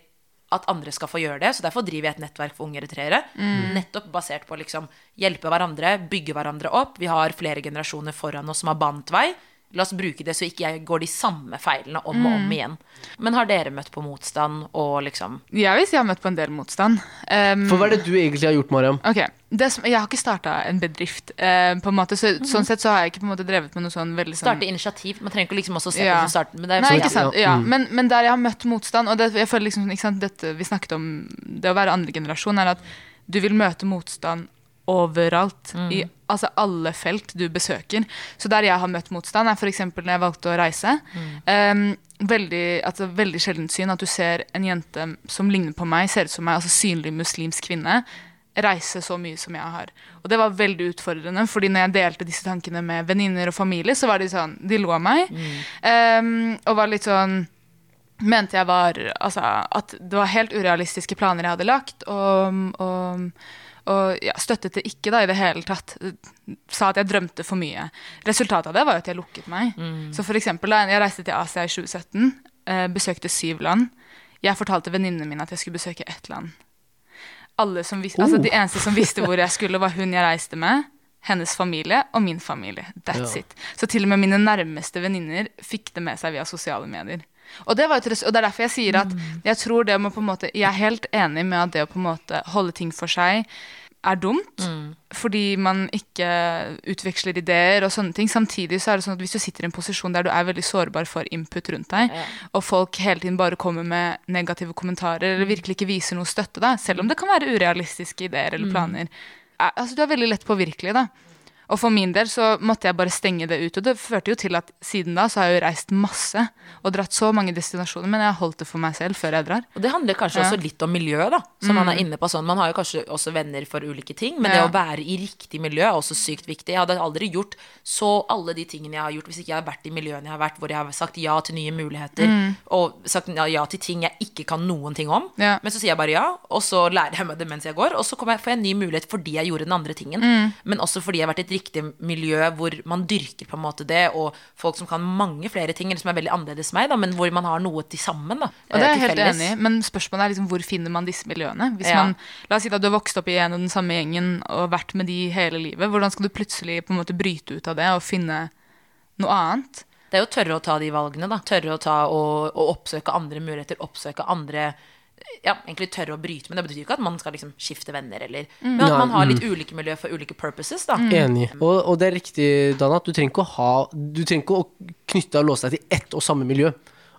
at andre skal få gjøre det. Så derfor driver jeg et nettverk for unge eritreere. Mm. Nettopp basert på å liksom hjelpe hverandre, bygge hverandre opp. Vi har flere generasjoner foran oss som har bandt vei. La oss bruke det så ikke jeg går de samme feilene om og Mm. om igjen. Men har dere møtt på motstand og liksom Jeg vil si jeg har møtt på en del motstand. Um, For hva er det du egentlig har gjort, Mariam? Ok, det som, Jeg har ikke starta en bedrift. Uh, på en måte, så, Sånn sett så har jeg ikke på en måte drevet med noe sånn veldig sånn starte initiativ? Man trenger ikke liksom også se Ja. på starten, men det er Nei, sånn, ikke sant. Ja. Men, men der jeg har møtt motstand, og det, jeg føler liksom, ikke sant, dette vi snakket om, det å være andre generasjon, er at du vil møte motstand overalt. I altså alle felt du besøker. Så der jeg har møtt motstand, er f.eks. når jeg valgte å reise. Um, veldig, altså, veldig sjeldent syn at du ser en jente som ligner på meg, ser ut som meg, altså synlig muslimsk kvinne, reise så mye som jeg har. Og det var veldig utfordrende, fordi når jeg delte disse tankene med venninner og familie, så var de sånn De lo av meg. Um, og var litt sånn mente jeg var Altså at det var helt urealistiske planer jeg hadde lagt, og, og, og ja, støttet det ikke da i det hele tatt. Sa at jeg drømte for mye. Resultatet av det var jo at jeg lukket meg. Så for eksempel, da jeg reiste til Asia i 2017, eh, besøkte syv land. Jeg fortalte venninnene mine at jeg skulle besøke ett land. Alle som vis altså, de eneste som visste hvor jeg skulle, var hun jeg reiste med, hennes familie og min familie. That's Ja. it. Så til og med mine nærmeste venninner fikk det med seg via sosiale medier. Og det, var et, og det er derfor jeg sier at jeg tror det må på en måte Jeg er helt enig med at det å på en måte holde ting for seg er dumt. Fordi man ikke utveksler ideer og sånne ting. Samtidig så er det sånn at hvis du sitter i en posisjon der du er veldig sårbar for input rundt deg, og folk hele tiden bare kommer med negative kommentarer eller virkelig ikke viser noe støtte, da, selv om det kan være urealistiske ideer eller planer er- Altså, du er veldig lett påvirkelig, da. Og for min del så måtte jeg bare stenge det ut. Og det førte jo til at siden da så har jeg jo reist masse og dratt så mange destinasjoner, men jeg har holdt det for meg selv før jeg drar. Og det handler kanskje også litt om miljøet, da. Som man er inne på sånn. Man har jo kanskje også venner for ulike ting, men det å være i riktig miljø er også sykt viktig. Jeg hadde aldri gjort så alle de tingene jeg har gjort, hvis ikke jeg hadde vært i miljøene jeg har vært, hvor jeg har sagt ja til nye muligheter, og sagt ja, ja til ting jeg ikke kan noen ting om. Ja. Men så sier jeg bare ja, og så lærer jeg meg det mens jeg går, og så jeg, får jeg en ny mulighet fordi jeg gjorde den andre tingen. Men også fordi jeg har vært i et riktig miljø hvor man dyrker på en måte det, og folk som kan mange flere ting, eller som er veldig annerledes meg, da, men hvor man har noe til sammen. Da, Og det er eh, jeg helt felles. enig i, men spørsmålet er liksom hvor finner man disse miljøene? Hvis Ja. man, La oss si at du har vokst opp i en og den samme gjengen og vært med de hele livet. Hvordan skal du plutselig på en måte bryte ut av det og finne noe annet? Det er jo tørre å ta de valgene, da. Tørre å ta og, og oppsøke andre muligheter, oppsøke andre Ja, egentlig tørre å bryte, men det betyr ikke at man skal liksom skifte venner, eller Men at man har mm. litt ulike miljø for ulike purposes, da. Enig. Og, og det er riktig, Dana, at du trenger ikke å ha Du trenger ikke å knytte og låse deg til ett og samme miljø.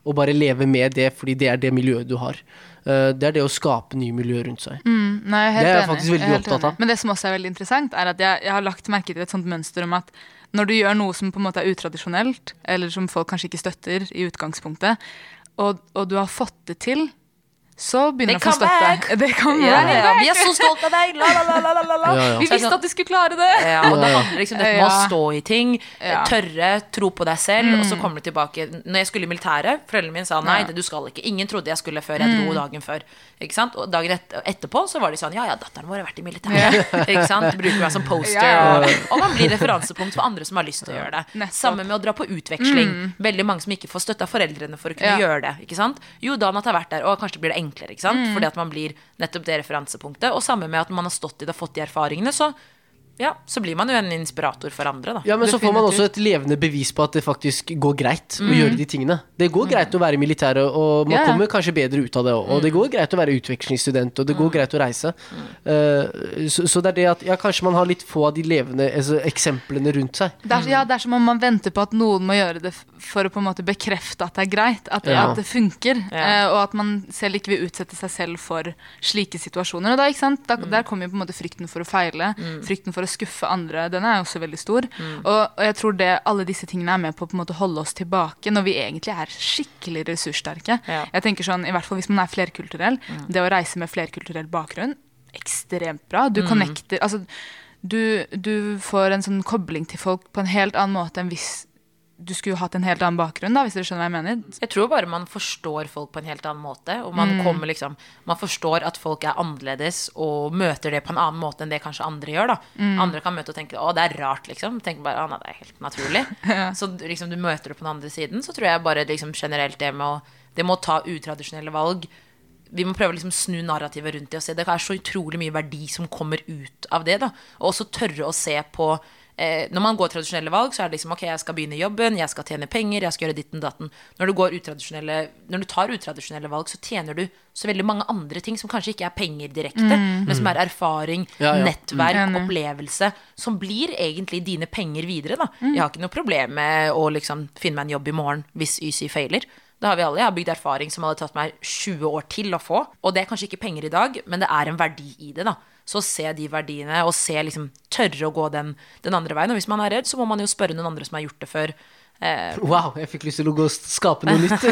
Og bare leve med det fordi det er det miljøet du har. Eh, det er det å skape nye miljøer rundt seg. Mm, nei, jeg er helt Det er jeg enig. faktisk veldig Jeg er helt opptatt av. enig. Men det som også er veldig interessant, er at jeg, jeg har lagt merke til et sånt mønster om at når du gjør noe som på en måte er utradisjonelt, eller som folk kanskje ikke støtter i utgangspunktet, og, og du har fått det til, så begynner du å få støtte. Det kan være. være. ja, vi er så stolte av deg! La, la, la, la, la, la. Ja, ja. Vi visste at du skulle klare det! Ja, og det handler liksom om å stå i ting, tørre, tro på deg selv, og så kommer du tilbake. Når jeg skulle i militæret, foreldrene mine sa nei, det du skal ikke. Ingen trodde jeg skulle før jeg dro dagen før. Ikke sant? Og dagen et etterpå så var de sånn ja ja, datteren vår har vært i militæret. <laughs> Ikke sant? Bruker meg som poster. Og, og man blir referansepunkt for andre som har lyst til å gjøre det. Nettopp. Samme med å dra på utveksling. Veldig mange som ikke får støtte av foreldrene for å kunne Ja. gjøre det. Ikke sant? Jo, Danat har vært der, og kanskje blir det enklere. Ikke sant? Fordi at man blir nettopp det referansepunktet. Og samme med at man har stått i det og fått de erfaringene, så ja, så blir man jo en inspirator for andre, da. Ja, men så får man også et levende bevis på at det faktisk går greit å gjøre de tingene. Det går greit å være i militæret, og man Ja, ja. kommer kanskje bedre ut av det. Og det går greit å være utvekslingsstudent, og det går greit å reise. Uh, så, så det er det at ja, kanskje man har litt få av de levende altså, eksemplene rundt seg. Det er, ja, det er som om man venter på at noen må gjøre det for å på en måte bekrefte at det er greit, at, Ja. at det funker, Ja. eh, og at man selv ikke vil utsette seg selv for slike situasjoner. Og da, ikke sant? Da, Der kommer jo på en måte frykten for å feile, frykten for å skuffe andre. Den er også veldig stor. Og, og jeg tror det, alle disse tingene er med på å holde oss tilbake når vi egentlig er skikkelig ressurssterke. Ja. Jeg tenker sånn, i hvert fall Hvis man er flerkulturell, det å reise med flerkulturell bakgrunn, ekstremt bra. Du connecter altså, du, du får en sånn kobling til folk på en helt annen måte enn hvis du skulle hatt en helt annen bakgrunn, da, hvis dere skjønner hva jeg mener. Jeg tror bare man forstår folk på en helt annen måte. Og man kommer liksom Man forstår at folk er annerledes og møter det på en annen måte enn det kanskje andre gjør. da Andre kan møte og tenke 'Å, det er rart', liksom. Tenker bare 'Å, nei, det er helt naturlig'. <laughs> Så liksom du møter det på den andre siden, så tror jeg bare liksom generelt det med å Det med å ta utradisjonelle valg vi må prøve å liksom snu narrativet rundt det og se det er så utrolig mye verdi som kommer ut av det. da Og også tørre å se på eh, Når man går tradisjonelle valg, så er det liksom ok, jeg skal begynne i jobben, jeg skal tjene penger, jeg skal gjøre ditten datten. Når du, går utradisjonelle, når du tar utradisjonelle valg, så tjener du så veldig mange andre ting som kanskje ikke er penger direkte, men som er erfaring, Ja, ja. nettverk, mm. opplevelse, som blir egentlig dine penger videre. da Jeg har ikke noe problem med å liksom finne meg en jobb i morgen hvis YC feiler. Det har vi alle. Jeg har bygd erfaring som hadde tatt meg 20 år til å få. Og det er kanskje ikke penger i dag, men det er en verdi i det. da Så se de verdiene, og se liksom tørre å gå den, den andre veien. Og hvis man er redd, så må man jo spørre noen andre som har gjort det før. Eh, Wow, jeg fikk lyst til å gå og skape noe nytt.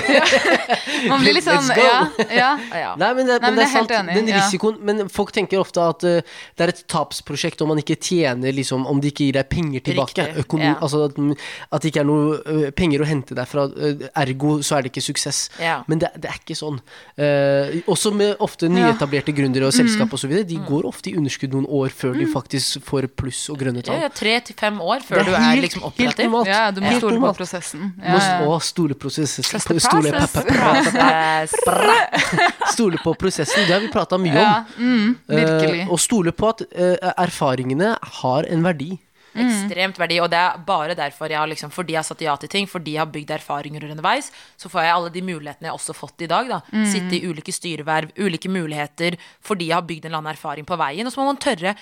<laughs> Man blir litt sånn. Ja, ja. <laughs> ja. Nei, men det, Nei, men men det er sant. enig, Den ja. risikoen Men folk tenker ofte at uh, det er et tapsprosjekt om man ikke tjener liksom, Om de ikke gir deg penger tilbake. Økonom, ja. Altså at, at det ikke er noe uh, penger å hente derfra. ergo så er det ikke suksess. Ja. Men det, det er ikke sånn. Også med ofte nyetablerte gründere og selskap mm. osv. De De går ofte i underskudd noen år før de faktisk får pluss og grønne tall. ja, Tre til fem år før du er helt- liksom helt normalt. ja, du må Helt stole prosessen. Ja, ja. å, stole prosessen. Stole, stole på prosessen. Det har vi prata mye om. Mm. Eh, og stole på at uh, erfaringene har en verdi. Ekstremt verdi, og det er bare derfor jeg har liksom, fordi jeg har satt ja til ting, fordi jeg har bygd erfaringer underveis, så får jeg alle de mulighetene jeg har også fått i dag. da Sitte i ulike styreverv, ulike muligheter, fordi jeg har bygd en eller annen erfaring på veien. Og så må man tørre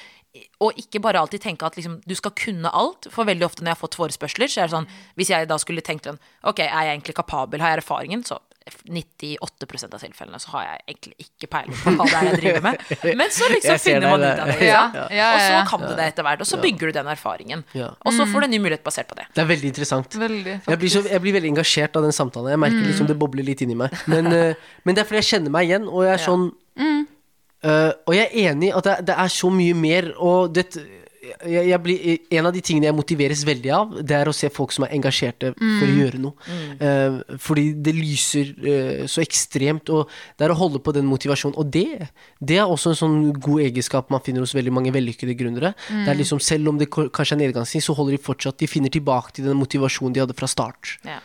å ikke bare alltid tenke at liksom, du skal kunne alt. For veldig ofte når jeg har fått forespørsler, så er det sånn Hvis jeg da skulle tenkt sånn Ok, er jeg egentlig kapabel, har jeg erfaringen? Så 98% av tilfellene så har jeg egentlig ikke peiling på hva det er jeg driver med. <laughs> Men så liksom finner man ut av det. Ja, Ja. ja, Og så kan du det etter hvert, og så bygger du den erfaringen. Og så får du en ny mulighet basert på det. Det er veldig interessant. Veldig, Jeg blir, så, jeg blir veldig engasjert av den samtalen. Jeg merker liksom det bobler litt inni meg. Men, eh, men det er fordi jeg kjenner meg igjen, og jeg er sånn eh, Og jeg er enig i at det, det er så mye mer, og det jeg, jeg blir, en av de tingene jeg motiveres veldig av, det er å se folk som er engasjerte for å gjøre noe. Eh, fordi det lyser uh, så ekstremt, og det er å holde på den motivasjonen. Og det, det er også en sånn god egenskap man finner hos veldig mange vellykkede gründere. Det er liksom, selv om det kanskje er nedgangstid, så holder de fortsatt De finner tilbake til den motivasjonen de hadde fra start. Ja.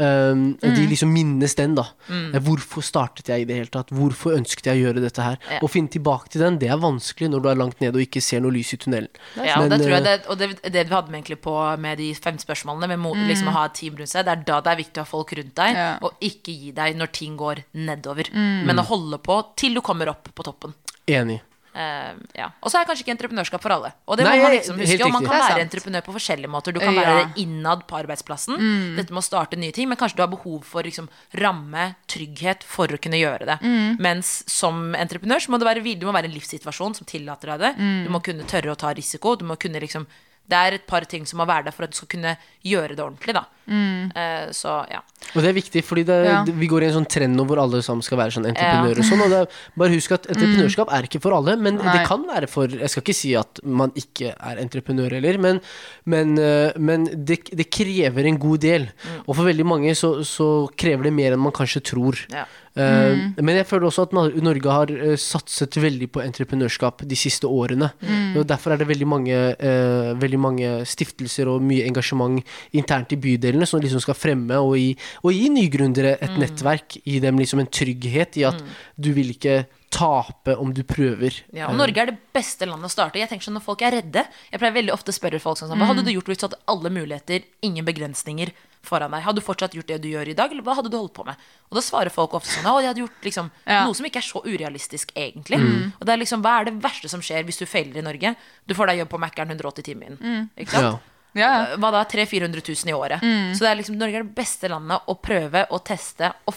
Um, De liksom minnes den, da. Mm. Hvorfor startet jeg i det hele tatt? Hvorfor ønsket jeg å gjøre dette her? Ja. Å finne tilbake til den, det er vanskelig når du er langt nede og ikke ser noe lys i tunnelen. Ja, og Men, det tror jeg eh, det, og det, det vi hadde med egentlig på med de fem spørsmålene, med mm. liksom å ha et team rundt seg, det er da det er viktig å ha folk rundt deg, Ja. og ikke gi deg når ting går nedover. Men å holde på til du kommer opp på toppen. Enig. Eh, ja. Og så er kanskje ikke entreprenørskap for alle. Og det Nei, må man liksom huske. Og man kan være entreprenør på forskjellige måter. Du kan Ja. være det innad på arbeidsplassen. Dette med å starte nye ting. Men kanskje du har behov for liksom, ramme, trygghet for å kunne gjøre det. Mens som entreprenør så må det være, du må være en livssituasjon som tillater deg det. Du må kunne tørre å ta risiko. Du må kunne liksom det er et par ting som må være der for at du skal kunne gjøre det ordentlig. Da. Eh, så ja. Og det er viktig, fordi det, Ja. vi går i en sånn trend nå hvor alle sammen skal være sånn entreprenører og sånn. Og det er, bare husk at entreprenørskap er ikke for alle, men Nei. det kan være for Jeg skal ikke si at man ikke er entreprenør heller, men, men, uh, men det, det krever en god del. Og for veldig mange så, så krever det mer enn man kanskje tror. Ja. Eh, Men jeg føler også at Norge har eh, satset veldig på entreprenørskap de siste årene. Og Derfor er det veldig mange, uh, veldig mange stiftelser og mye engasjement internt i bydelene som liksom skal fremme og gi, og gi nygründere et nettverk. Gi dem liksom en trygghet i at du vil ikke tape om du prøver. Ja, og Norge er det beste landet å starte. Jeg tenker sånn Når folk er redde Jeg pleier veldig ofte å spørre folk sånn, Hva hadde du gjort hvis du hadde alle muligheter, ingen begrensninger foran deg? Hadde du fortsatt gjort det du gjør i dag, eller hva hadde du holdt på med? Og da svarer folk ofte sånn Å, jeg hadde gjort liksom Ja. noe som ikke er så urealistisk, egentlig. Og det er liksom Hva er det verste som skjer hvis du feiler i Norge? Du får deg jobb på Mækkern 180 timer. Ikke sant? Ja. Ja. Hva da? 300 000-400 000 i året. Så det er liksom, Norge er det beste landet å prøve og teste og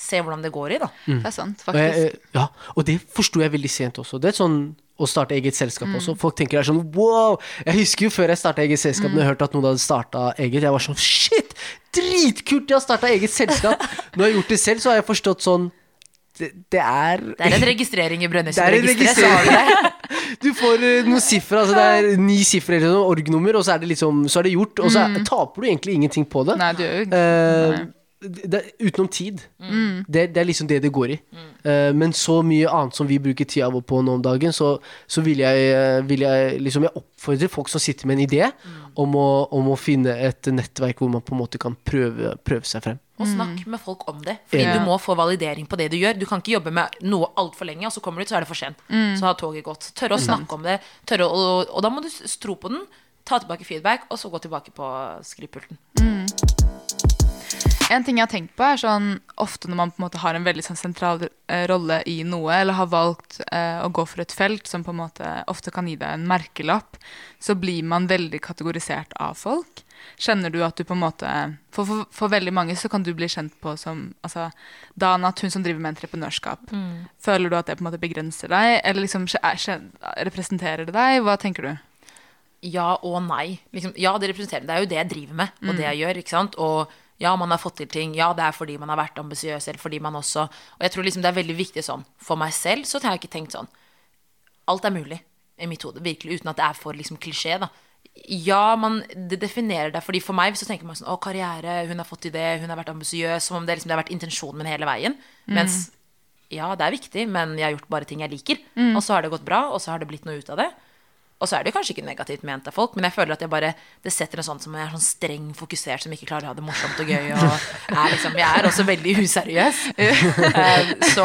se hvordan det går i, da. Det er sant, Og, jeg, faktisk. eh, ja, og det forsto jeg veldig sent også. Det er sånn å starte eget selskap Mm. også. Folk tenker det er sånn wow! Jeg husker jo før jeg starta eget selskap, Mm. når jeg hørte at noen hadde starta eget. Jeg var sånn shit! Dritkult! Jeg har starta eget selskap! <laughs> Når jeg har gjort det selv, så har jeg forstått sånn Det, det er Det er en registrering i Det er en Brønnøysundregisteret. <laughs> Du får eh, noen sifre, altså det er ni sifre eller noe org-nummer, og så er det liksom Så er det gjort, og så er, taper du egentlig ingenting på det. Mm. Nei, du gjør jo Eh, Nei. Det, utenom tid. Mm. Det, det er liksom det det går i. Eh, men så mye annet som vi bruker tida vår på nå om dagen, så, så vil jeg, eh, vil jeg liksom Jeg oppfordrer folk som sitter med en idé, Mm. om, å, om å finne et nettverk hvor man på en måte kan prøve, prøve seg frem. Og snakk med folk om det. Fordi Ja. du må få validering på det du gjør. Du kan ikke jobbe med noe altfor lenge, og så kommer du ut, så er det for sent. Så har toget gått. Tørre å snakke om det, å, og, og da må du tro på den, ta tilbake feedback, og så gå tilbake på skrivepulten. En ting jeg har tenkt på er sånn Ofte når man på en måte har en veldig sånn sentral eh, rolle i noe, eller har valgt eh, å gå for et felt som på en måte ofte kan gi deg en merkelapp, så blir man veldig kategorisert av folk. Kjenner du at du på en måte For, for, for veldig mange så kan du bli kjent på som altså, Danat, hun som driver med entreprenørskap. Føler du at det på en måte begrenser deg, eller liksom er- representerer det deg? Hva tenker du? Ja og nei. Liksom, ja, det representerer Det er jo det jeg driver med, og det jeg gjør. ikke sant? Og ja, man har fått til ting. Ja, det er fordi man har vært ambisiøs, eller fordi man også Og jeg tror liksom det er veldig viktig sånn. For meg selv så har jeg ikke tenkt sånn Alt er mulig i mitt hode, virkelig, uten at det er for liksom klisjé, da. Ja, man, det definerer deg, fordi for meg så tenker man sånn Å, karriere, hun har fått til det, hun har vært ambisiøs, som om det, liksom, det har vært intensjonen min hele veien. Mens ja, det er viktig, men jeg har gjort bare ting jeg liker. Og så har det gått bra, og så har det blitt noe ut av det. Og så er det kanskje ikke negativt ment av folk, men jeg føler at jeg bare, det setter en sånn som jeg er sånn streng fokusert, som ikke klarer å ha det morsomt og gøy. Og er liksom, jeg er også veldig useriøs. Eh, så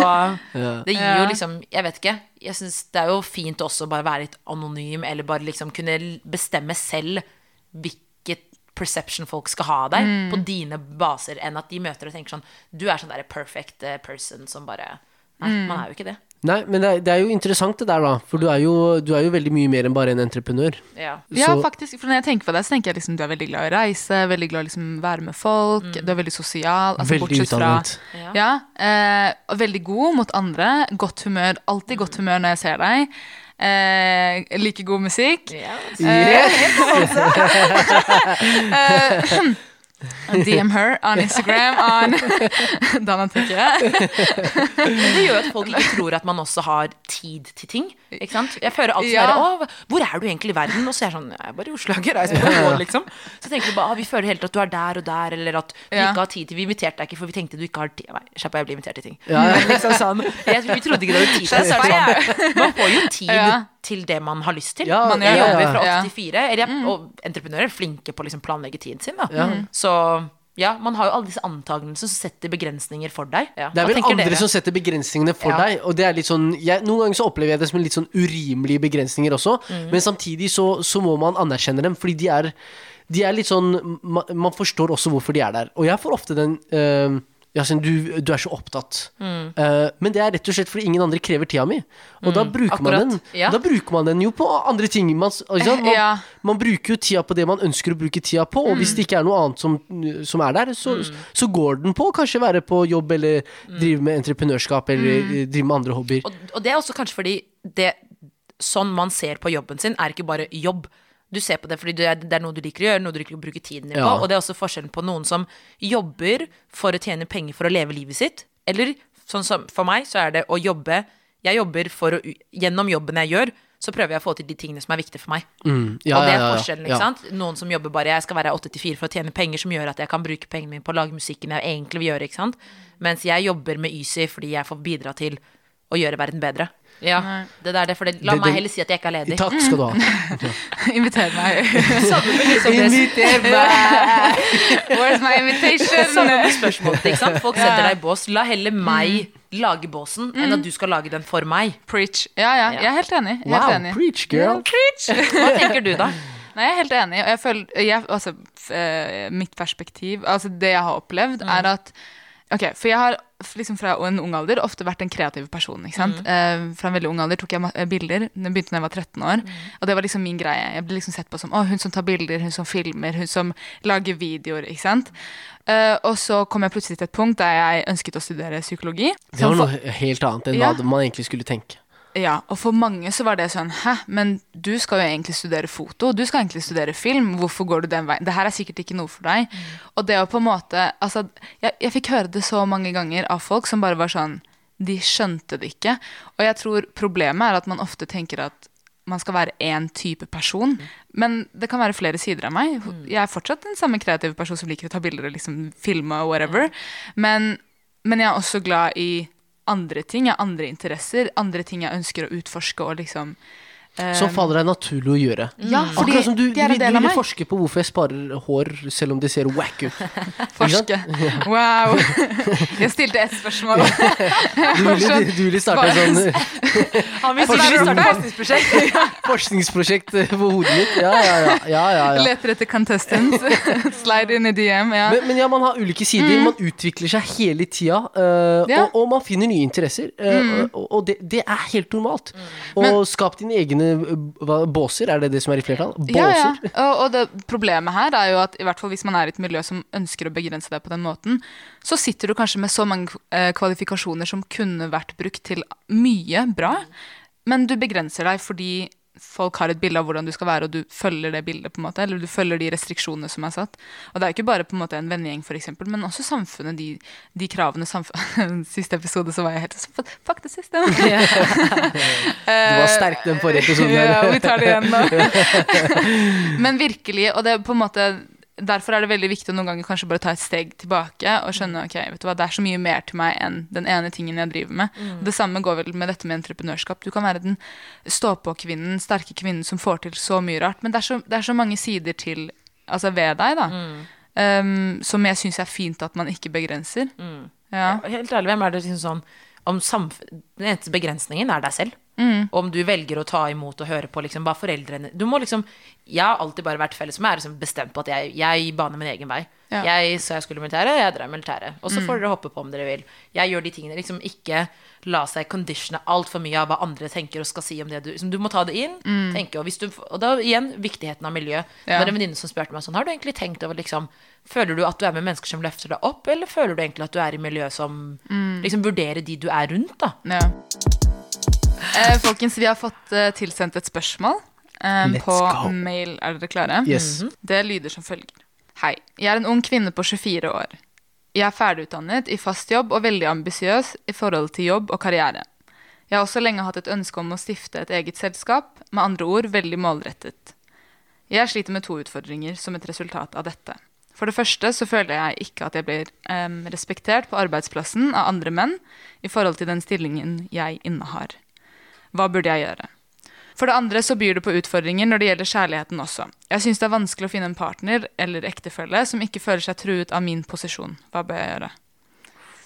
det gir jo liksom Jeg vet ikke. Jeg synes Det er jo fint også å bare være litt anonym, eller bare liksom kunne bestemme selv hvilket perception folk skal ha av deg på dine baser, enn at de møter og tenker sånn Du er sånn der perfect eh, person som bare Nei, man er jo ikke det. Nei, men det er, det er jo interessant det der, da. For du er, jo, du er jo veldig mye mer enn bare en entreprenør. Ja. Ja, Så- faktisk. For når jeg tenker på deg, så tenker jeg liksom du er veldig glad i å reise, veldig glad i liksom være med folk, du er veldig sosial. Altså, Veldig utdannet. fra. Ja. Ja. eh, veldig god mot andre. Godt humør. Alltid godt humør når jeg ser deg. Eh, like god musikk. Ja. <laughs> DM her on Instagram on <laughs> Dana. Det gjør at folk ikke tror at man også har tid til ting. Ikke sant? Jeg føler alltid Ja. sånn hvor er du egentlig i verden? Og så er jeg sånn Jeg er bare i Oslo, jeg reiser på liksom. Så tenker du bare «Ah, Vi føler helt at du er der og der, eller at du Ja. ikke har tid til Vi inviterte deg ikke, for vi tenkte du ikke har tid Nei, slapp av, jeg blir invitert til ting. Ja. <laughs> Liksom sånn jeg, Vi trodde ikke du hadde tid til det. Sånn, man får jo tid. Til det man har lyst til. Ja, Man ja, jobber fra Ja. 8 til 4, eller mm. og entreprenører er flinke på å liksom planlegge tiden sin. Da. Ja. Så ja, man har jo alle disse antagelsene som setter begrensninger for deg. Ja. Det er vel andre dere? som setter begrensningene for Ja. deg. Og det er litt sånn jeg, Noen ganger så opplever jeg det som en litt sånn urimelige begrensninger også. Mm. Men samtidig så, så må man anerkjenne dem, fordi de er, de er litt sånn man, man forstår også hvorfor de er der. Og jeg får ofte den eh, ja, sånn, du, du er så opptatt. Mm. Uh, men det er rett og slett fordi ingen andre krever tida mi. Og da bruker man akkurat. den Ja. Da bruker man den jo på andre ting. Man, <laughs> man, Ja. man bruker jo tida på det man ønsker å bruke tida på, og hvis det ikke er noe annet som, som er der, så, så går den på kanskje være på jobb eller drive med entreprenørskap eller eh, drive med andre hobbyer. Og, og det er også kanskje fordi det, sånn man ser på jobben sin, er ikke bare jobb. Du ser på det fordi det er, noe du liker å gjøre, noe du liker å bruke tiden din Ja. på. Og det er også forskjellen på noen som jobber for å tjene penger for å leve livet sitt, eller sånn som for meg, så er det å jobbe Jeg jobber for å Gjennom jobben jeg gjør, så prøver jeg å få til de tingene som er viktige for meg. Mm, ja, og det er forskjellen, ikke ja. Ja. sant? Noen som jobber bare Jeg skal være 8 til 4 for å tjene penger som gjør at jeg kan bruke pengene mine på å lage musikken jeg egentlig vil gjøre, ikke sant? Mens jeg jobber med Ysi fordi jeg får bidra til å gjøre verden bedre. Ja, det der, det, for det, la Det- meg heller si at jeg ikke er ledig. Takk skal du ha. <laughs> Inviter meg. Inviter meg! <laughs> Where's my invitation? Samme med spørsmålet, ikke sant? Folk setter deg i bås. La heller meg lage båsen, enn at du skal lage den for meg. Preach. Ja, ja, jeg er helt enig. Helt Wow, enig. preach, girl. Preach. <laughs> Hva tenker du, da? Nei, jeg er helt enig. Jeg føler, jeg, altså, eh, mitt perspektiv, altså det jeg har opplevd, er at Ok, For jeg har liksom fra en ung alder ofte vært en kreativ person. ikke sant? Eh, fra en veldig ung alder tok jeg eh, bilder. Det begynte da jeg var 13 år. Og det var liksom min greie. Jeg ble liksom sett på som å, hun som tar bilder, hun som filmer, hun som lager videoer. ikke sant? Eh, og så kom jeg plutselig til et punkt der jeg ønsket å studere psykologi. Det var noe helt annet enn Ja. hva man egentlig skulle tenke. Ja, og for mange så var det sånn Hæ, men du skal jo egentlig studere foto. Du skal egentlig studere film. Hvorfor går du den veien? Det her er sikkert ikke noe for deg. Og det å på en måte Altså, jeg, jeg fikk høre det så mange ganger av folk som bare var sånn De skjønte det ikke. Og jeg tror problemet er at man ofte tenker at man skal være én type person. Men det kan være flere sider av meg. Jeg er fortsatt den samme kreative person som liker å ta bilder og liksom filme og whatever. Men, men jeg er også glad i andre ting. Jeg andre interesser, andre ting jeg ønsker å utforske og liksom Som faller deg naturlig å gjøre. Ja, fordi Akkurat som du, de er en du del av ville meg. forske på hvorfor jeg sparer hår selv om det ser wack ut. <laughs> Forske. <laughs> Wow. <laughs> Jeg stilte ett spørsmål. Du ville, du ville starte et sånn Han vil starte forskningsprosjekt. forskningsprosjekt på hodet mitt. Ja, ja, ja. ja, ja, ja. Leter etter contestants. Slide in i DM. Ja. Men, men ja, man har ulike sider. Man utvikler seg hele tida. eh, Ja. og, og man finner nye interesser. eh, Og, og det, det er helt normalt. Og skap dine egne eh, båser, er det det som er i flertall? Båser? Ja, ja. Og, og det problemet her er jo at i hvert fall hvis man er i et miljø som ønsker å begrense deg på den måten, så sitter du kanskje med så mange eh, kvalifikasjoner som kunne vært brukt til mye bra, men du begrenser deg fordi folk har et bilde av hvordan du skal være, og du følger det bildet, på en måte, eller du følger de restriksjonene som er satt. Og det er jo ikke bare på en måte en vennegjeng, eksempel, men også samfunnet, de, de kravene samfunnet <laughs> Siste episode så var jeg helt sånn Fuck det siste! <laughs> <laughs> Du var sterk den forrige episoden. Ja, vi tar det igjen nå. Men virkelig, og det er på en måte Derfor er det veldig viktig å noen ganger kanskje bare ta et steg tilbake og skjønne ok, vet du hva, det er så mye mer til meg enn den ene tingen jeg driver med. Det samme går vel med dette med entreprenørskap. Du kan være den stå-på-kvinnen, sterke kvinnen som får til så mye rart, men det er så, det er så mange sider til, altså ved deg, da, um, som jeg syns er fint at man ikke begrenser. Ja. Helt ærlig, hvem er det liksom sånn om Den eneste begrensningen er deg selv. Mm. Om du velger å ta imot og høre på liksom bare foreldrene Du må liksom Jeg har alltid bare vært felles med meg, er liksom bestemt på at jeg, jeg baner min egen vei. Ja. Mm. Jeg sa jeg skulle i militæret, jeg drar i militæret. Og så får dere hoppe på om dere vil. Jeg gjør de tingene. Liksom ikke la seg conditione altfor mye av hva andre tenker og skal si om det du liksom, Du må ta det inn. tenke, og, hvis du, og da igjen viktigheten av miljø. Ja. Det var en venninne som spurte meg sånn Har du egentlig tenkt over liksom Føler du at du er med mennesker som løfter deg opp, eller føler du egentlig at du er i miljø som Mm. liksom vurderer de du er rundt, da? Ja. Eh, folkens, vi har fått eh, tilsendt et spørsmål eh, på go. mail. Er dere klare? Yes. Det lyder som følger. Hei. Jeg er en ung kvinne på 24 år. Jeg er ferdigutdannet i fast jobb og veldig ambisiøs i forhold til jobb og karriere. Jeg har også lenge hatt et ønske om å stifte et eget selskap, med andre ord veldig målrettet. Jeg sliter med to utfordringer som et resultat av dette. For det første så føler jeg ikke at jeg blir em, respektert på arbeidsplassen av andre menn i forhold til den stillingen jeg innehar. Hva burde jeg gjøre? For det andre så byr det på utfordringer når det gjelder kjærligheten også. Jeg syns det er vanskelig å finne en partner eller ektefelle som ikke føler seg truet av min posisjon. Hva bør jeg gjøre?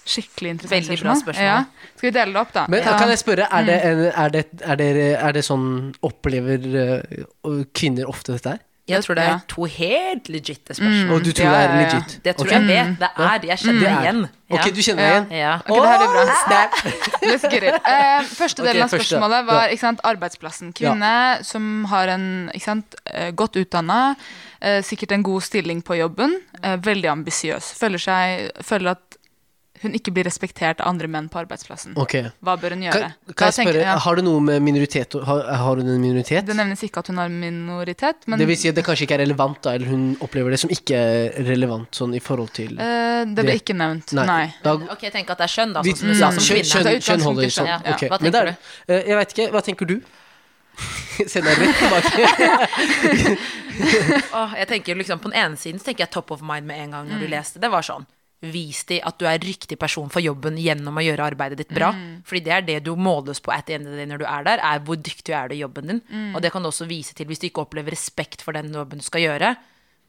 Skikkelig interessant Veldig bra spørsmål. Ja. Skal vi dele det opp, da? Men kan jeg spørre, er det, en, er det, er det, er det sånn Opplever eh, kvinner ofte dette her? Jeg tror det er to helt legitte spørsmål. Og du tror Ja, det ja, er legit? Det tror okay. jeg vet. Det er Jeg kjenner det er. igjen. Ok, du kjenner det igjen? Ja. Ok, det her blir bra. Snap. Let's get it. Eh, første delen okay, av spørsmålet var ikke sant, arbeidsplassen. Kvinne som har en ikke sant, eh, godt utdanna, uh, sikkert en god stilling på jobben, uh, veldig ambisiøs. Føler, føler at hun ikke blir respektert av andre menn på arbeidsplassen. Okay. Hva bør hun gjøre? kan kan jeg tenker spørre, jeg- har du noe med minoritet Har, har hun en minoritet? Det nevnes ikke at hun har minoritet, men Det vil si at det kanskje ikke er relevant, da, eller hun opplever det som ikke er relevant sånn i forhold til uh, det ble Det- ikke nevnt. Nei. Da, Ok, tenk at det er skjønn, da, sånn som du sa som kjønn, kvinne. kjønn, kjønn holder sånn. sånn. Ja. Okay. Hva tenker du? <laughs> eh, Jeg veit ikke, hva tenker du? <laughs> Send deg rett tilbake. oh, jeg tenker liksom På den ene siden så tenker jeg top of mind med en gang når du leste. Det var sånn Vis de at du er riktig person for jobben gjennom å gjøre arbeidet ditt bra. Fordi det er det du måles på at the end of the day når du er der, er hvor dyktig er du i jobben din. Og det kan du også vise til hvis du ikke opplever respekt for den jobben du skal gjøre.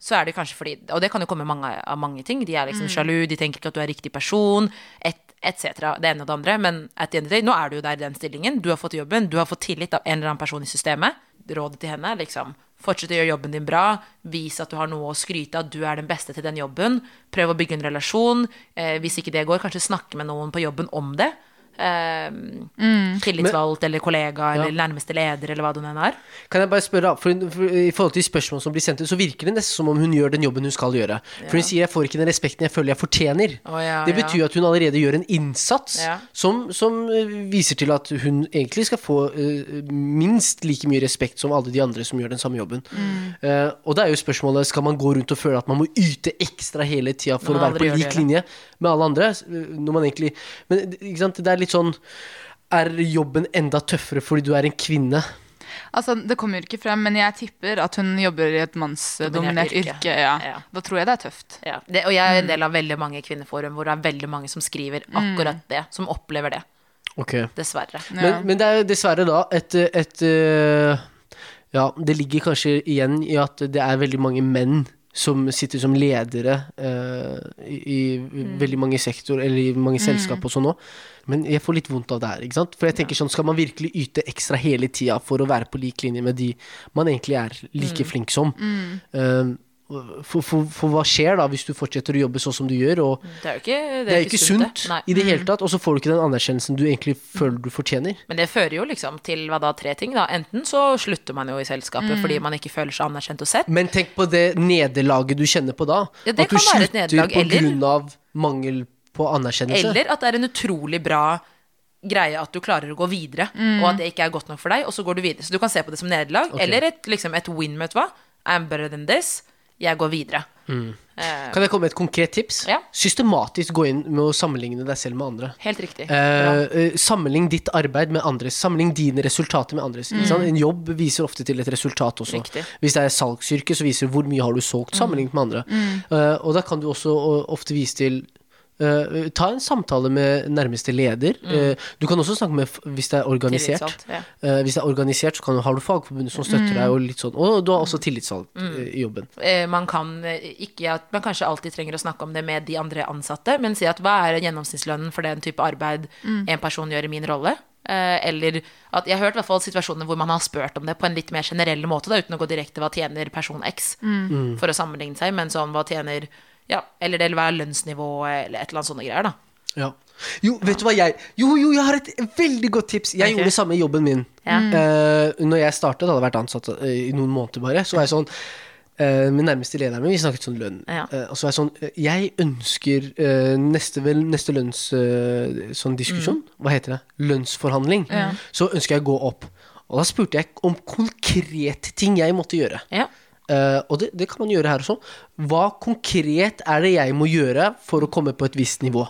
Så er det kanskje fordi Og det kan jo komme mange, av mange ting. De er liksom sjalu, de tenker ikke at du er riktig person. Et, etc. Det ene og det andre. Men at the end of the day, nå er du jo der i den stillingen. Du har fått jobben, du har fått tillit av en eller annen person i systemet. Rådet til henne er liksom Fortsett å gjøre jobben din bra. Vis at du har noe å skryte av, du er den beste til den jobben. Prøv å bygge en relasjon. Eh, hvis ikke det går, kanskje snakke med noen på jobben om det. Eh, Tillitsvalgt eller kollega eller nærmeste leder eller hva det nå er. Kan jeg bare spørre, for, for, for, I forhold til spørsmål som blir sendt ut, så virker det nesten som om hun gjør den jobben hun skal gjøre. For hun sier 'jeg får ikke den respekten jeg føler jeg fortjener'. Oh, ja, det ja. betyr at hun allerede gjør en innsats Ja. som, som eh, viser til at hun egentlig skal få uh, minst like mye respekt som alle de andre som gjør den samme jobben. Mm. Uh, og da er jo spørsmålet skal man gå rundt og føle at man må yte ekstra hele tida for å være på lik linje med alle andre? Når man egentlig Men ikke sant, det er litt sånn Er jobben enda tøffere fordi du er en kvinne? Altså, Det kommer jo ikke frem, men jeg tipper at hun jobber i et mannsdominert yrke. yrke. Ja. Ja. Da tror jeg det er tøft. Ja, det, og jeg er en del av veldig mange kvinneforum hvor det er veldig mange som skriver akkurat det. Som opplever det. Okay. Dessverre. Ja. Men, men det er dessverre da et, et øh, Ja, det ligger kanskje igjen i at det er veldig mange menn som sitter som ledere uh, i, i veldig mange sektorer, eller i mange selskap og sånn òg. Men jeg får litt vondt av det her. ikke sant? For jeg tenker sånn, Skal man virkelig yte ekstra hele tida for å være på lik linje med de man egentlig er like flink som? Um, for, for, for hva skjer da hvis du fortsetter å jobbe sånn som du gjør? og Det er jo ikke, Det er ikke sunt i det hele tatt, og så får du ikke den anerkjennelsen du egentlig føler du fortjener. Men det fører jo liksom til hva da, tre ting. da. Enten så slutter man jo i selskapet Mm. fordi man ikke føler seg anerkjent og sett. Men tenk på det nederlaget du kjenner på da. Ja, det at du slutter på grunn av mangel på anerkjennelse. Eller at det er en utrolig bra greie at du klarer å gå videre, og at det ikke er godt nok for deg, og så går du videre. Så du kan se på det som nederlag, okay. eller et, liksom et win, vet du hva. I'm better than this. Jeg går videre. Eh, Kan jeg komme med et konkret tips? Ja. Systematisk gå inn med å sammenligne deg selv med andre. helt riktig. uh, sammenlign ditt arbeid med andres. Sammenlign dine resultater med andres. Mm. En jobb viser ofte til et resultat også. Mm. Riktig. Hvis det er salgsyrke, så viser det hvor mye har du solgt sammenlignet med andre. Mm. Eh, og da kan du også ofte vise til eh, ta en samtale med nærmeste leder. Eh, du kan også snakke med hvis det er organisert. Mm. Ja. Uh, hvis det er organisert, så kan du, har du fagforbundet som støtter deg, og litt sånn. Og du har også tillitsvalgt Mm. i jobben. Eh, man kan ikke at man kanskje alltid trenger å snakke om det med de andre ansatte, men si at hva er gjennomsnittslønnen for den type arbeid en person gjør i min rolle? Eh, eller at Jeg har hørt i hvert fall situasjoner hvor man har spurt om det på en litt mer generell måte, da, uten å gå direkte hva tjener person X, for å sammenligne seg, men sånn hva tjener ja, Eller det vil være lønnsnivået, eller et eller annet sånne greier, da. Ja. Jo, vet du hva jeg Jo, jo, jeg har et veldig godt tips. Jeg okay. gjorde det samme i jobben min. Ja. Uh, når jeg startet, hadde vært ansatt uh, i noen måneder bare, så var jeg sånn uh, Min nærmeste leder min, vi snakket sånn lønn. Ja. Og så var jeg sånn Jeg ønsker neste, vel, neste lønns sånn diskusjon, Mm. hva heter det? Lønnsforhandling. Ja. Så ønsker jeg å gå opp. Og da spurte jeg om konkrete ting jeg måtte gjøre. Ja. Eh, og det, det kan man gjøre her også. Hva konkret er det jeg må gjøre for å komme på et visst nivå?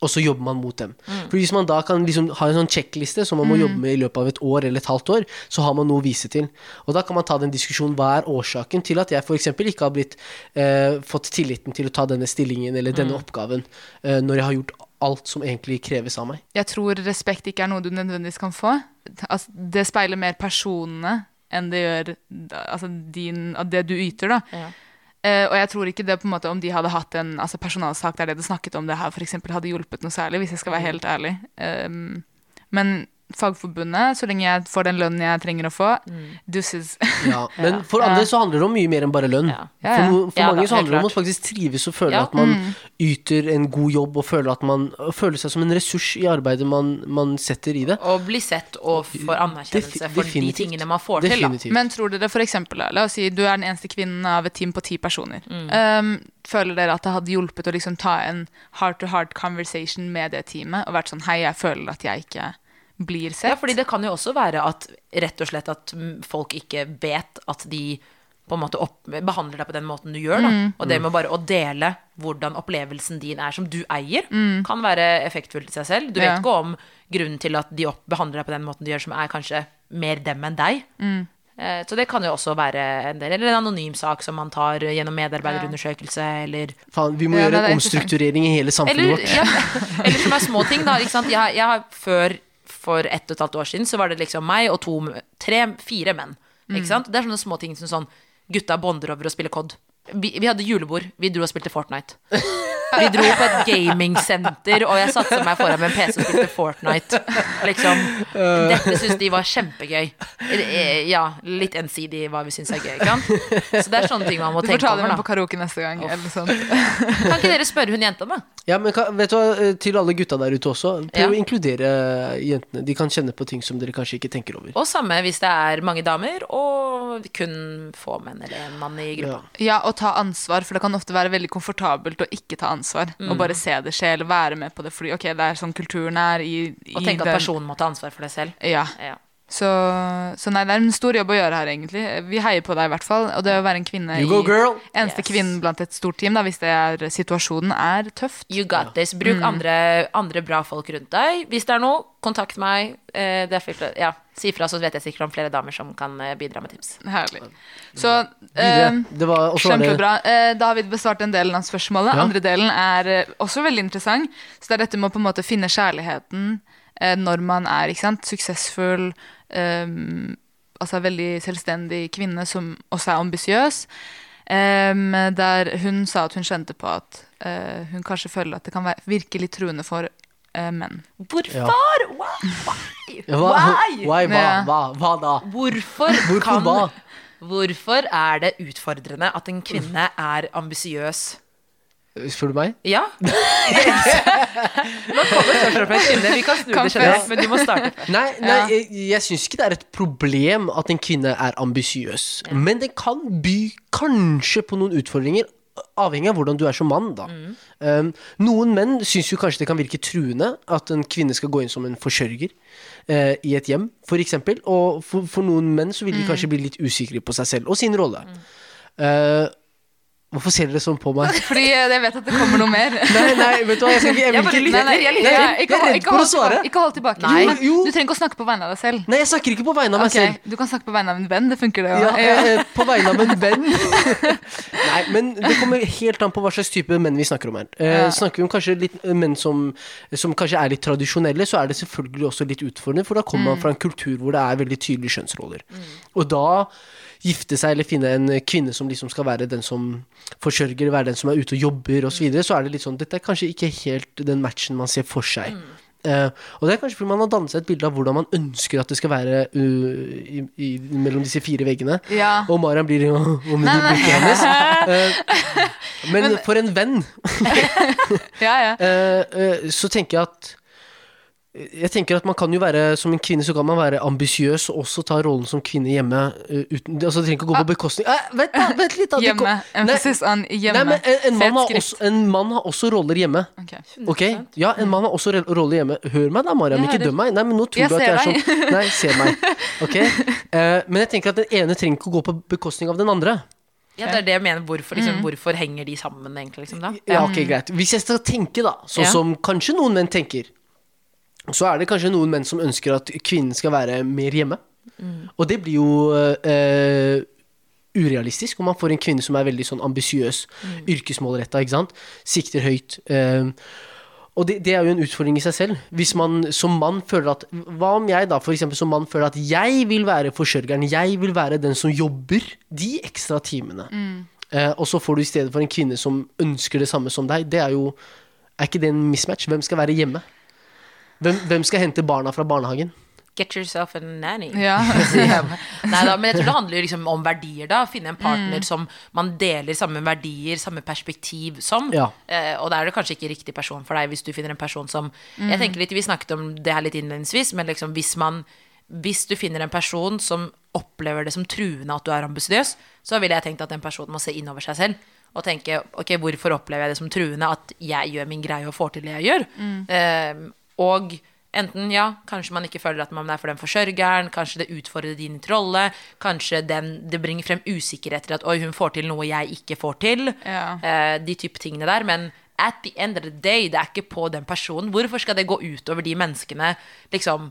Og så jobber man mot dem. For Hvis man da kan liksom ha en sånn sjekkliste som man må jobbe med i løpet av et år eller et halvt år, så har man noe å vise til. Og da kan man ta den diskusjonen hva er årsaken til at jeg f.eks. ikke har blitt uh, fått tilliten til å ta denne stillingen eller denne oppgaven uh, når jeg har gjort alt som egentlig kreves av meg. Jeg tror respekt ikke er noe du nødvendigvis kan få. Altså, det speiler mer personene enn det gjør altså, din, det du yter, da. Ja. Uh, og jeg tror ikke det på en måte om de hadde hatt en altså, personalsak der de hadde snakket om det her, f.eks. hadde hjulpet noe særlig, hvis jeg skal være helt ærlig. Um, men Fagforbundet, så lenge jeg får den lønnen jeg trenger å få, dusses. Ja, <laughs> men for andre så handler det om mye mer enn bare lønn. Ja. Ja, ja. For, for Ja, mange da, så handler det om å faktisk trives og føle Ja. at man yter en god jobb og føle at man og føle seg som en ressurs i arbeidet man, man setter i det. Og bli sett og får anerkjennelse Defi- for de tingene man får til. da. Men tror dere eksempel, la oss si du er den eneste kvinnen av et team på ti personer. Mm. Um, føler dere at det hadde hjulpet å liksom ta en heart-to-heart conversation med det teamet og vært sånn hei, jeg føler at jeg ikke blir sett? Ja, fordi det kan jo også være at rett og slett at mm, folk ikke vet at de på en måte opp, behandler deg på den måten du gjør. Da. Og det med bare å dele hvordan opplevelsen din er, som du eier, kan være effektfullt i seg selv. Du Ja. vet ikke om grunnen til at de opp, behandler deg på den måten de gjør, som er kanskje mer dem enn deg. Mm. Så det kan jo også være en del. Eller en anonym sak som man tar gjennom medarbeiderundersøkelse, eller Faen, vi må Ja, gjøre en omstrukturering i hele samfunnet eller, vårt. ja, eller som er små ting, da. Ikke sant? Jeg, jeg har før, for ett og et halvt år siden, så var det liksom meg og to, tre, fire menn. Ikke sant? Det er sånne små ting som sånn Gutta bonder over å spille COD. Vi, vi hadde julebord. Vi dro og spilte Fortnite. <laughs> Vi dro på et gamingsenter, og jeg satte meg foran med en PC og spilte Fortnite. Liksom. Dette syns de var kjempegøy. Eh, Ja, litt ensidig hva vi syns er gøy. Kan? Så det er sånne ting man må Du får tenke ta det over. med på karaoke neste gang. Eller sånt. Kan ikke dere spørre hun jenta, da? Ja, men vet du hva, eh, til alle gutta der ute også, prøv Ja. å inkludere jentene. De kan kjenne på ting som dere kanskje ikke tenker over. Og samme hvis det er mange damer og kun få menn eller en mann i gruppa. Ja. Ja, og ta ansvar, for det kan ofte være veldig komfortabelt å ikke ta ansvar. Og bare se det skje, eller være med på det fordi ok, det er sånn kulturen er i, i Og tenke at personen må ta ansvar for det selv. Ja. Ja. Så, så nei, det er en stor jobb å gjøre her, egentlig. Vi heier på deg, i hvert fall. Og det å være en kvinne go, i! Eneste Yes. kvinnen blant et stort team, da, hvis det er situasjonen, er tøft. You got this. Bruk andre, andre bra folk rundt deg. Hvis det er noe, kontakt meg. Eh, Det er fullt, ja, si fra, så vet jeg sikkert om flere damer som kan eh, bidra med tips. Herlig. Så eh, Det var, og så det Kjempebra. Eh, Da har vi besvart en del av spørsmålet. Ja. Andre delen er eh, også veldig interessant. Så det er dette med å på en måte finne kjærligheten eh, når man er ikke sant, suksessfull, eh, altså veldig selvstendig kvinne som også er ambisiøs. Um, der hun sa at hun kjente på at uh, hun kanskje føler at det kan virke litt truende for uh, menn. Hvorfor? Ja. Why? Why? why, hva, hva, hva da? Hvorfor, <laughs> Hvorfor kan, hva? Hvorfor er det utfordrende at en kvinne er ambisiøs? Spør du meg? Ja. <laughs> Nå kommer spørsmålet fra en kvinne. Vi kan snu Kan det generelt, men du må starte. Nei, nei jeg, jeg syns ikke det er et problem at en kvinne er ambisiøs. Men det kan by kanskje på noen utfordringer, avhengig av hvordan du er som mann. da. Um, noen menn syns jo kanskje det kan virke truende at en kvinne skal gå inn som en forsørger eh, i et hjem, f.eks. Og for, for noen menn så vil de kanskje bli litt usikre på seg selv og sin rolle. Eh, hvorfor ser dere sånn på meg? <laughs> Fordi eh, jeg vet at det kommer noe mer. <laughs> Nei, nei, vet du hva, jeg skal ikke jeg vil Jeg ikke- Nei, jeg ikke, Jeg er redd for å svare. ikke hold tilbake. Nei. Du trenger ikke å snakke på vegne av deg selv. Nei, jeg snakker ikke på vegne av meg selv. Du kan snakke på vegne av en venn. Det funker, det òg. Ja, <laughs> på vegne av en venn. Nei, men det kommer helt an på hva slags type menn vi snakker om her. Eh. Snakker vi om kanskje litt eh, menn som, som kanskje er litt tradisjonelle, så er det selvfølgelig også litt utfordrende, for da kommer Mm. man fra en kultur hvor det er veldig tydelige kjønnsroller. Og da gifte seg eller finne en kvinne som liksom skal være den som forsørger, være den som er ute og jobber osv., så, videre, så er det litt sånn Dette er kanskje ikke helt den matchen man ser for seg. Uh, og det er kanskje fordi man har dannet seg et bilde av hvordan man ønsker at det skal være uh, i, i, mellom disse fire veggene. Ja. Og Mariam blir jo om Nei, nei. hennes. <laughs> Uh, men for en venn <laughs> Ja, ja. <laughs> så tenker jeg at jeg tenker at man kan jo være Som en kvinne så kan man være ambisiøs og også ta rollen som kvinne hjemme. eh, uten, altså Det trenger ikke å gå på bekostning ah, Vent da, vent litt da Hjemme. Emphasis on hjemme. nei, men en, en, mann har også, en mann har også roller hjemme. Ok. okay? Ja, en mann har også roller hjemme. Hør meg da, Mariam. Ikke døm meg. Nei, men nå tror Jeg du at jeg er sånn Nei, se meg. Ok? Uh, <laughs> men jeg tenker at den ene trenger ikke å gå på bekostning av den andre. Ja, det er det jeg mener. Hvorfor, liksom, hvorfor henger de sammen, egentlig? Liksom, da? Ja, ok, greit. Hvis jeg skal tenke, da, sånn Ja. som kanskje noen menn tenker, så er det kanskje noen menn som ønsker at kvinnen skal være mer hjemme. Og det blir jo eh, urealistisk om man får en kvinne som er veldig sånn ambisiøs, yrkesmålretta, ikke sant. Sikter høyt. eh, og det, det er jo en utfordring i seg selv. Hvis man som mann føler at Hva om jeg da for eksempel som mann føler at jeg vil være forsørgeren, jeg vil være den som jobber de ekstra timene. Eh, og så får du i stedet for en kvinne som ønsker det samme som deg. Det er jo Er ikke det en mismatch? Hvem skal være hjemme? Hvem, hvem skal hente barna fra barnehagen? Get yourself a nanny. <laughs> Ja. Nei da, men jeg tror det handler jo liksom om verdier, da. Finne en partner som man deler samme verdier, samme perspektiv som. Ja. Eh, og da er det kanskje ikke riktig person for deg hvis du finner en person som Jeg tenker litt, Vi snakket om det her litt innledningsvis, men liksom hvis man hvis du finner en person som opplever det som truende at du er ambisiøs, så ville jeg tenkt at den personen må se innover seg selv og tenke ok, hvorfor opplever jeg det som truende at jeg gjør min greie og får til det jeg gjør? Eh, og enten ja, kanskje man ikke føler at man er for den forsørgeren, kanskje det utfordrer din rolle, kanskje den, det bringer frem usikkerheter at oi, hun får til noe jeg ikke får til. Ja. Eh, de type tingene der. Men at the end of the day, det er ikke på den personen. Hvorfor skal det gå utover de menneskene liksom,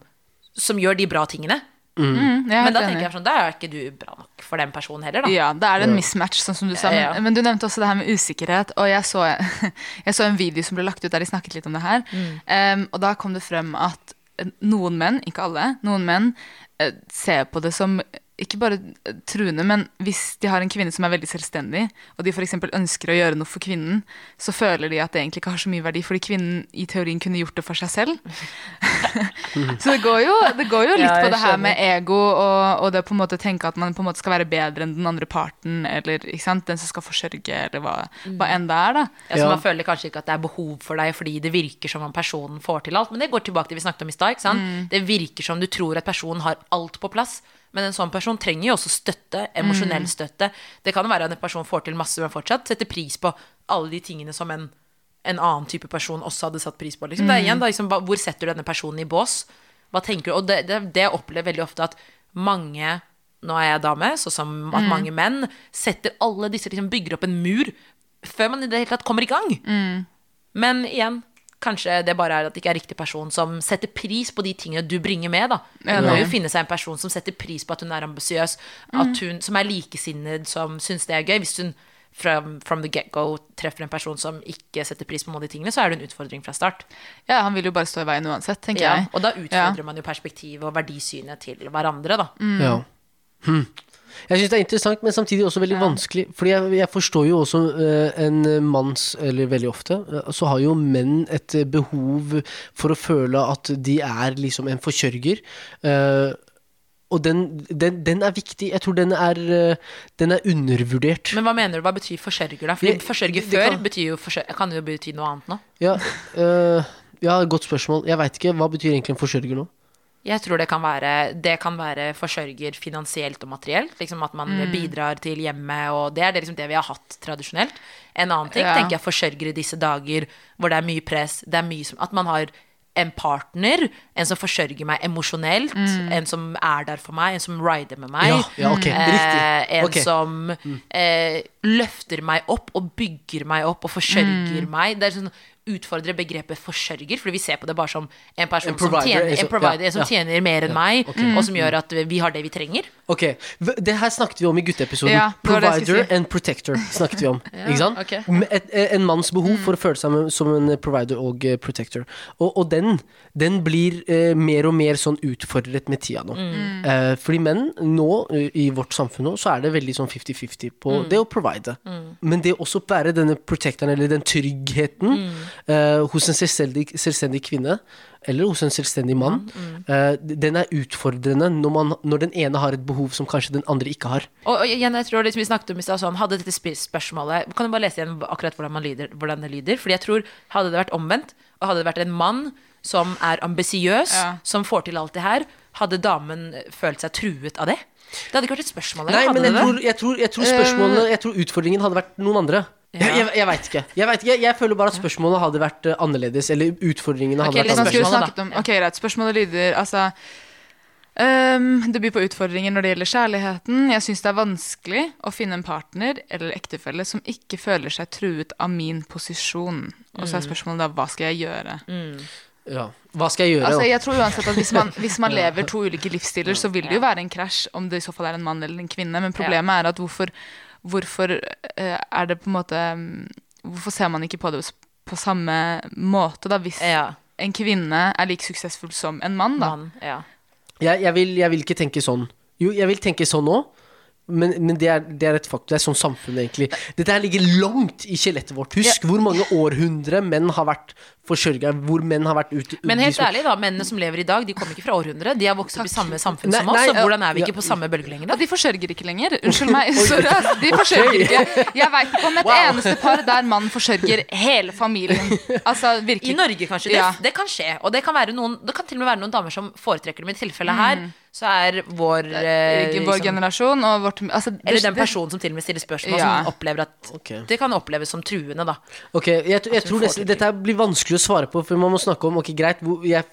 som gjør de bra tingene? Mm, er Men da enig. tenker jeg sånn, da er ikke du bra nok for den personen heller, da. Ja, da er det en mismatch, sånn som du sa. Ja, ja. Men, men du nevnte også det her med usikkerhet. Og jeg så, <laughs> jeg så en video som ble lagt ut der de snakket litt om det her. Um, og da kom det frem at eh, noen menn, ikke alle, noen menn eh, ser på det som ikke bare eh, truende, men hvis de har en kvinne som er veldig selvstendig, og de f.eks. ønsker å gjøre noe for kvinnen, så føler de at det egentlig ikke har så mye verdi, fordi kvinnen i teorien kunne gjort det for seg selv. <laughs> så det går jo, det går jo litt Ja, på det her med ego, og, og det på en måte tenke at man på en måte skal være bedre enn den andre parten, eller ikke sant? den som skal forsørge, eller hva, hva enn det er, da. Ja, så Ja. Man føler kanskje ikke at det er behov for deg fordi det virker som om personen får til alt. Men det går tilbake til det vi snakket om i stad. ikke sant? Det virker som du tror at personen har alt på plass. Men en sånn person trenger jo også støtte, emosjonell støtte. Det kan jo være at en person får til masse, men fortsatt setter pris på alle de tingene som en, en annen type person også hadde satt pris på. Liksom. Det er igjen da, liksom, Hvor setter du denne personen i bås? Hva tenker du? Og det, det, det jeg opplever veldig ofte at mange nå er jeg dame, sånn som at mange menn setter alle disse liksom bygger opp en mur før man i det hele tatt kommer i gang. Men igjen, kanskje det bare er at det ikke er riktig person som setter pris på de tingene du bringer med. da. Det må jo finne seg en person som setter pris på at hun er ambisiøs, at som er likesinnet, som syns det er gøy. Hvis hun from, from the get-go treffer en person som ikke setter pris på noen av de tingene, så er det en utfordring fra start. Ja, han vil jo bare stå i veien uansett, tenker Ja, jeg. og da utfordrer man jo perspektivet og verdisynet til hverandre, da. Ja. Hm. Jeg syns det er interessant, men samtidig også veldig vanskelig. Fordi jeg, jeg forstår jo også eh, en manns Eller veldig ofte eh, så har jo menn et eh, behov for å føle at de er liksom en forkjørger. Eh, og den, den, den er viktig. Jeg tror den er, eh, den er undervurdert. Men hva mener du, hva betyr forsørger da? Fordi forsørger før kan- betyr jo forsørger, kan jo bety noe annet nå. Ja, eh, ja, godt spørsmål. Jeg veit ikke. Hva betyr egentlig en forsørger nå? Jeg tror det kan være, det kan være forsørger finansielt og materielt. Liksom at man bidrar til hjemmet, og det er det, liksom det vi har hatt tradisjonelt. En annen ting Ja. tenker jeg forsørger i disse dager hvor det er mye press. Det er mye som, at man har en partner, en som forsørger meg emosjonelt, en som er der for meg, en som rider med meg. Ja, ja, ok, Eh, en okay. som eh, løfter meg opp og bygger meg opp og forsørger meg. Det er sånn utfordrer begrepet forsørger, fordi vi ser på det bare som en person En som tjener, en provider, ja, ja. som tjener mer enn meg, og som gjør at vi har det vi trenger. Ok, Det her snakket vi om i gutteepisoden. Ja, provider si. and protector snakket vi om. <laughs> ikke sant? Okay. Et, en manns behov for å føle seg som en provider og eh, protector. Og, og den, den blir eh, mer og mer sånn utfordret med tida nå. Eh, fordi menn nå, i vårt samfunn nå, så er det veldig sånn 50-50 på det å provide. Men det å også være denne protectoren, eller den tryggheten, eh, hos en selvstendig, selvstendig kvinne, eller hos en selvstendig mann, eh, den er utfordrende når, man, når den ene har et behov som kanskje den andre ikke har. Og, og igjen, jeg tror liksom vi snakket om i stad, sånn, hadde dette spørsmålet Kan du bare lese igjen akkurat hvordan, man lyder, hvordan det lyder? Fordi jeg tror, hadde det vært omvendt, og hadde det vært en mann som er ambisiøs, Ja. som får til alt det her, hadde damen følt seg truet av det? Det hadde ikke vært et spørsmål. Nei, men jeg det? tror, jeg, tror, jeg tror spørsmålene Jeg tror utfordringen hadde vært noen andre. Ja. Jeg, jeg, jeg veit ikke. Jeg, vet ikke. Jeg føler bare at spørsmålet hadde vært eh, annerledes. Eller utfordringene hadde okay, vært skulle annerledes. om Ok, greit. Spørsmålet lyder altså um, Det byr på utfordringer når det gjelder kjærligheten. Jeg syns det er vanskelig å finne en partner eller ektefelle som ikke føler seg truet av min posisjon. Og så er spørsmålet da hva skal jeg gjøre? Ja. Hva skal jeg gjøre? Altså, jeg tror uansett at hvis man, hvis man <laughs> lever to ulike livsstiler, så vil det jo være en krasj om det i så fall er en mann eller en kvinne. Men problemet er at hvorfor, hvorfor eh, er det på en måte mm, Hvorfor ser man ikke på det på samme måte, da, hvis Ja. en kvinne er like suksessfull som en mann, da? Man, ja. Jeg, jeg, vil, jeg vil ikke tenke sånn. Jo, jeg vil tenke sånn òg. Men, men det, er, det er et faktum. Det er sånn samfunnet egentlig Dette her ligger langt i skjelettet vårt. Husk hvor mange århundre menn har vært forsørga. Hvor menn har vært ute Men helt som- ærlig, da, mennene som lever i dag, de kommer ikke fra århundret. De har vokst opp i samme samfunn Nei, som oss, nei, så hvordan er vi ja, ikke på samme bølgelengde? da? de forsørger ikke lenger. Unnskyld meg. <laughs> Sorry. De forsørger ikke. Jeg veit ikke om et eneste par der mannen forsørger hele familien. Altså, virkelig. I. Norge, kanskje. Det, Ja. det kan skje. Og det kan, være noen, det kan til og med være noen damer som foretrekker det. Men i tilfellet her, så er vår eh, Ikke vår liksom- generasjon og vårt altså, det- Eller den personen som til og med stiller spørsmål, Ja. som opplever at okay. Det kan oppleves som truende, da. Ok, jeg, jeg, jeg tror det. Dette blir vanskelig å svare på, for man må snakke om Ok, greit, jeg,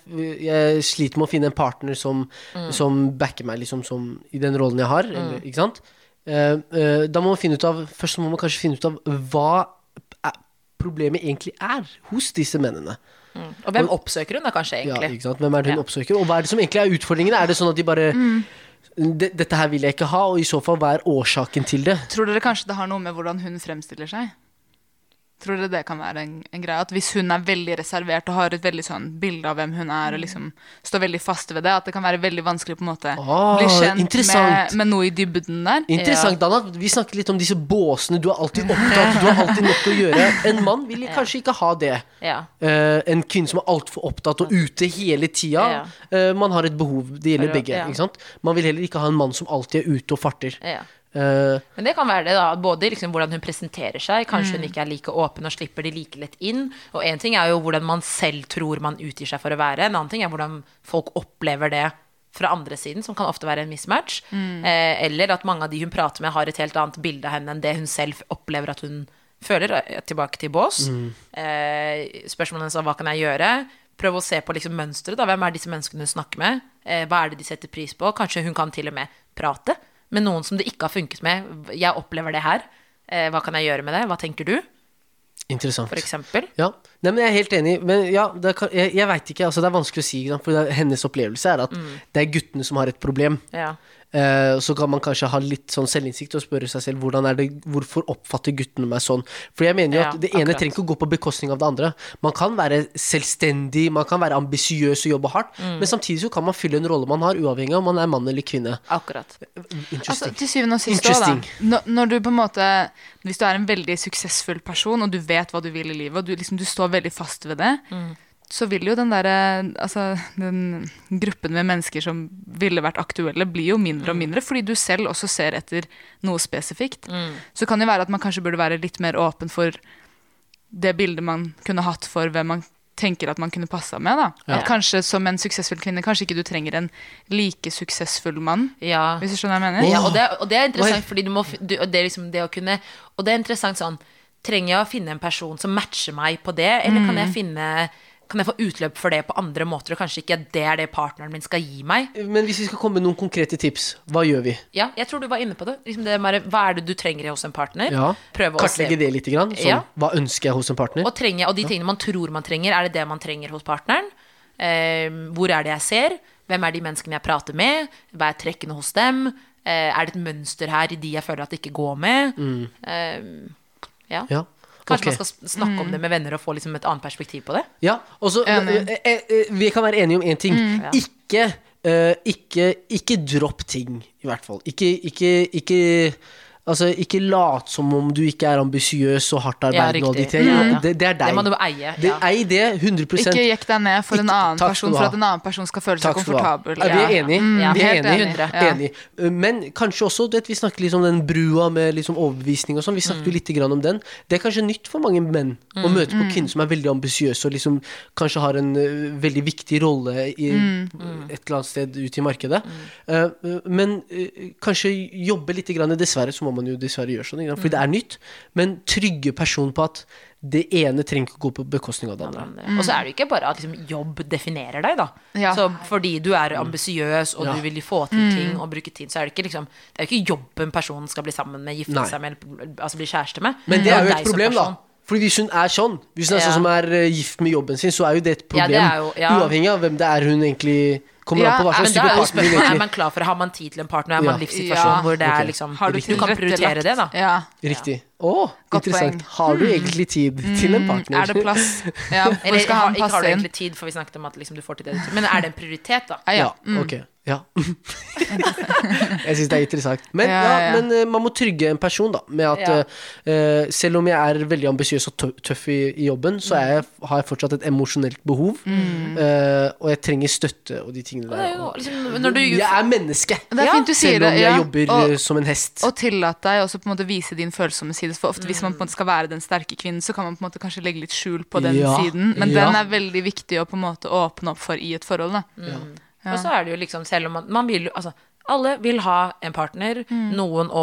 jeg sliter med å finne en partner som, Mm. som backer meg liksom, som, i den rollen jeg har. Eller, ikke sant? Uh, uh, da må man finne ut av Først må man kanskje finne ut av hva er, problemet egentlig er hos disse mennene. Og hvem oppsøker hun da, kanskje, Ja, egentlig? ikke sant? Hvem er det hun Ja. oppsøker? Og hva er det som egentlig er utfordringene? Er det sånn at de bare mm. Dette her vil jeg ikke ha, og i så fall hva er årsaken til det? Tror dere kanskje det har noe med hvordan hun fremstiller seg? Tror dere det kan være en, en greie? At hvis hun er veldig reservert og har et veldig sånn bilde av hvem hun er, og liksom står veldig fast ved det, at det kan være veldig vanskelig på en måte Ah, bli kjent med, med noe i dybden der? Interessant, Dana. Vi snakker litt om disse båsene. Du er alltid <laughs> opptatt, du har alltid nok å gjøre. En mann vil kanskje ikke ha det. Ja. Uh, en kvinne som er altfor opptatt og ute hele tida. Ja. Uh, man har et behov. Det gjelder begge. ja. Ikke sant? Man vil heller ikke ha en mann som alltid er ute og farter. Eh, Men det kan være det, da. Både liksom hvordan hun presenterer seg. Kanskje hun ikke er like åpen og slipper de like lett inn. Og én ting er jo hvordan man selv tror man utgir seg for å være. En annen ting er hvordan folk opplever det fra andre siden, som kan ofte være en mismatch. Eh, eller at mange av de hun prater med, har et helt annet bilde av henne enn det hun selv opplever at hun føler. Tilbake til bås. Eh, spørsmålet hennes om hva kan jeg gjøre? Prøv å se på liksom mønsteret. Hvem er disse menneskene hun snakker med? Eh, hva er det de setter pris på? Kanskje hun kan til og med prate med noen som det ikke har funket med. Jeg opplever det her. Eh, hva kan jeg gjøre med det? Hva tenker du, interessant. for eksempel? Ja, Nei, men Jeg er helt enig. Men ja, kan, jeg, jeg veit ikke. Altså, det er vanskelig å si. For det, hennes opplevelse er at Mm. det er guttene som har et problem. Ja. Eh, så kan man kanskje ha litt sånn selvinnsikt og spørre seg selv hvordan er det, hvorfor oppfatter guttene meg sånn. For jeg mener jo Ja, at det ene akkurat. trenger ikke å gå på bekostning av det andre. Man kan være selvstendig, man kan være ambisiøs og jobbe hardt, Mm. men samtidig så kan man fylle en rolle man har, uavhengig av om man er mann eller kvinne. Akkurat. Altså, til syvende og sist også, da. Når, du på en måte Hvis du er en veldig suksessfull person, og du vet hva du vil i livet, og du, liksom, du står veldig fast ved det, så vil jo den derre Altså, den gruppen med mennesker som ville vært aktuelle, blir jo mindre og mindre, fordi du selv også ser etter noe spesifikt. Så kan det være at man kanskje burde være litt mer åpen for det bildet man kunne hatt for hvem man tenker at man kunne passa med. da. Ja. At kanskje som en suksessfull kvinne, kanskje ikke du trenger en like suksessfull mann. Ja. Hvis du skjønner hva jeg mener? Ja, og det, og det er interessant, Oi. fordi du må du, det er liksom det å kunne Og det er interessant sånn Trenger jeg å finne en person som matcher meg på det, eller kan jeg finne Kan jeg få utløp for det på andre måter, og kanskje ikke det er det partneren min skal gi meg? Men hvis vi skal komme med noen konkrete tips, hva gjør vi? Ja, jeg tror du var inne på det. Liksom det med, hva er det du trenger hos en partner? Ja. Prøve å se Kartlegge det litt. Grann, sånn, Ja. Hva ønsker jeg hos en partner? Og, trenger, og de tingene man tror man trenger, er det det man trenger hos partneren? Eh, hvor er det jeg ser? Hvem er de menneskene jeg prater med? Hva er trekkene hos dem? Eh, er det et mønster her i de jeg føler at det ikke går med? Eh, ja. Ja. Kanskje okay. man skal snakke om det med venner og få liksom et annet perspektiv på det? Ja, også, eh, eh, eh, Vi kan være enige om én ting. Ja. Ikke, uh, ikke Ikke dropp ting, i hvert fall. Ikke, ikke, ikke Altså, ikke lat som om du ikke er ambisiøs og hardtarbeidende. og alle de riktig. tingene. Ja, ja. det, det er deg. Det må du eie. Det, Ja. Ei det 100 Ikke jekk deg ned for en annen takk person for at en annen person skal føle seg komfortabel. Ja, vi er enige. Mm, vi er helt enige. enig. Ja. Men kanskje også, du vet, vi snakker litt om den brua med liksom overbevisning og sånn. Vi snakket jo Mm. litt grann om den. Det er kanskje nytt for mange menn å møte Mm. på kvinner som er veldig ambisiøse og liksom kanskje har en uh, veldig viktig rolle i Mm. et eller annet sted ute i markedet. Uh, uh, men uh, kanskje jobbe litt grann. Dessverre så må man jo dessverre gjøre sånn, fordi det er nytt. Men trygge person på at det ene trenger ikke gå på bekostning av det andre. Og så er det ikke bare at liksom, jobb definerer deg, da. Ja. Så fordi du er ambisiøs og Ja. du vil få til ting og bruke tid, så er det ikke liksom Det er jo ikke jobben personen skal bli sammen med, gifte Nei. seg med, altså bli kjæreste med. Men det er jo et problem, da. Fordi hvis hun er sånn, hvis hun er Ja. sånn som er eh, gift med jobben sin, så er jo det et Ja, problem. det er jo- ja. Uavhengig av hvem det er hun egentlig Kommer Ja, an på hva slags type er partner du liker. Er man klar for det? Har man tid til en partner? Er man i en livssituasjon Ja. hvor det er liksom Har du Du kan prioritere det, da. Ja. Riktig. Å, oh, interessant. poeng. Har du egentlig tid til en partner? Mm. Er det plass? <laughs> Ja, Eller skal har, ikke har du egentlig tid, for vi snakket om at liksom, du får til det du tror. Men er det en prioritet, da? Ja, ja. ok. Ja. <laughs> jeg syns det er interessant. Men, Ja, ja, ja, ja. men eh, man må trygge en person, da. Med at Ja. eh, selv om jeg er veldig ambisiøs og tøff i, i jobben, så jeg, har jeg fortsatt et emosjonelt behov. eh, og jeg trenger støtte og de tingene Og er der. jo liksom, du Jeg er menneske, er selv om jeg Ja. jobber Og, som en hest. og tillat deg også på en måte vise din følsomme side. For ofte hvis man Mm. på en måte skal være den sterke kvinnen, så kan man på en måte kanskje legge litt skjul på den Ja, siden. Men ja. den er veldig viktig å på en måte åpne opp for i et forhold. Da. Ja. Og så er det jo liksom, selv om man, man vil jo Altså, alle vil ha en partner, noen å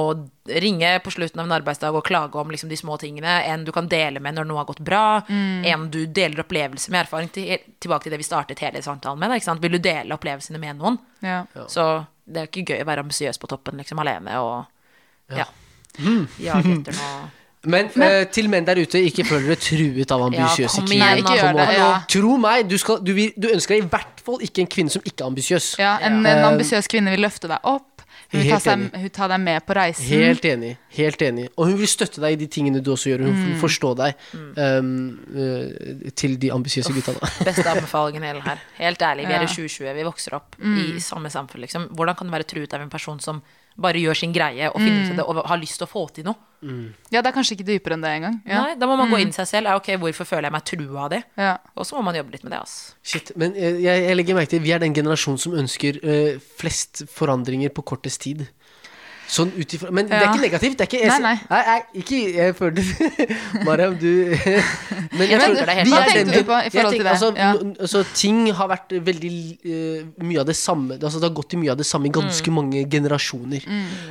ringe på slutten av en arbeidsdag og klage om liksom de små tingene, en du kan dele med når noe har gått bra, en du deler opplevelser med, erfaring til, tilbake til det vi startet hele samtalen med, da, ikke sant? Vil du dele opplevelsene med noen? Ja. Så det er ikke gøy å være ambisiøs på toppen, liksom, alene og ja. Jage etter noe Men, eh, til menn der ute, ikke føl dere truet av ambisiøse ja, kvinner. Nei, ikke gjør det. Ja. Tro meg, du, skal, du, vil, du ønsker deg i hvert fall ikke en kvinne som ikke er ambisiøs. Ja, en, en Eh, ambisiøs kvinne vil løfte deg opp. Hun tar, seg, hun tar deg med på reisen. Helt enig. helt enig Og hun vil støtte deg i de tingene du også gjør. Hun Mm. vil forstå deg um, uh, til de ambisiøse gutta. <laughs> Beste anbefalingen hele her. Helt ærlig, vi er i 2020, vi vokser opp Mm. i samme samfunn, liksom. Hvordan kan du være truet av en person som bare gjør sin greie og finner ut av det og har lyst til å få til noe? Ja, det er kanskje ikke dypere enn det engang. Ja. Nei, da må man gå inn i seg selv. Ja, ok, hvorfor føler jeg meg trua av det? Ja. Og så må man jobbe litt med det, ass. Shit, men jeg, jeg jeg legger merke til Vi er den generasjonen som ønsker øh, flest forandringer på kortest tid. Sånn utifra, men Men det er ikke negativt. Det er ikke, jeg, Nei, nei. nei, ikke Jeg føler det <laughs> Mariam, du <laughs> Men Jeg føler deg det helt vi Hva er tenkte du på i forhold til det? Altså, Ja. altså, ting har vært veldig uh, mye av det samme Altså, det har gått i mye av det samme i ganske Mm. mange generasjoner.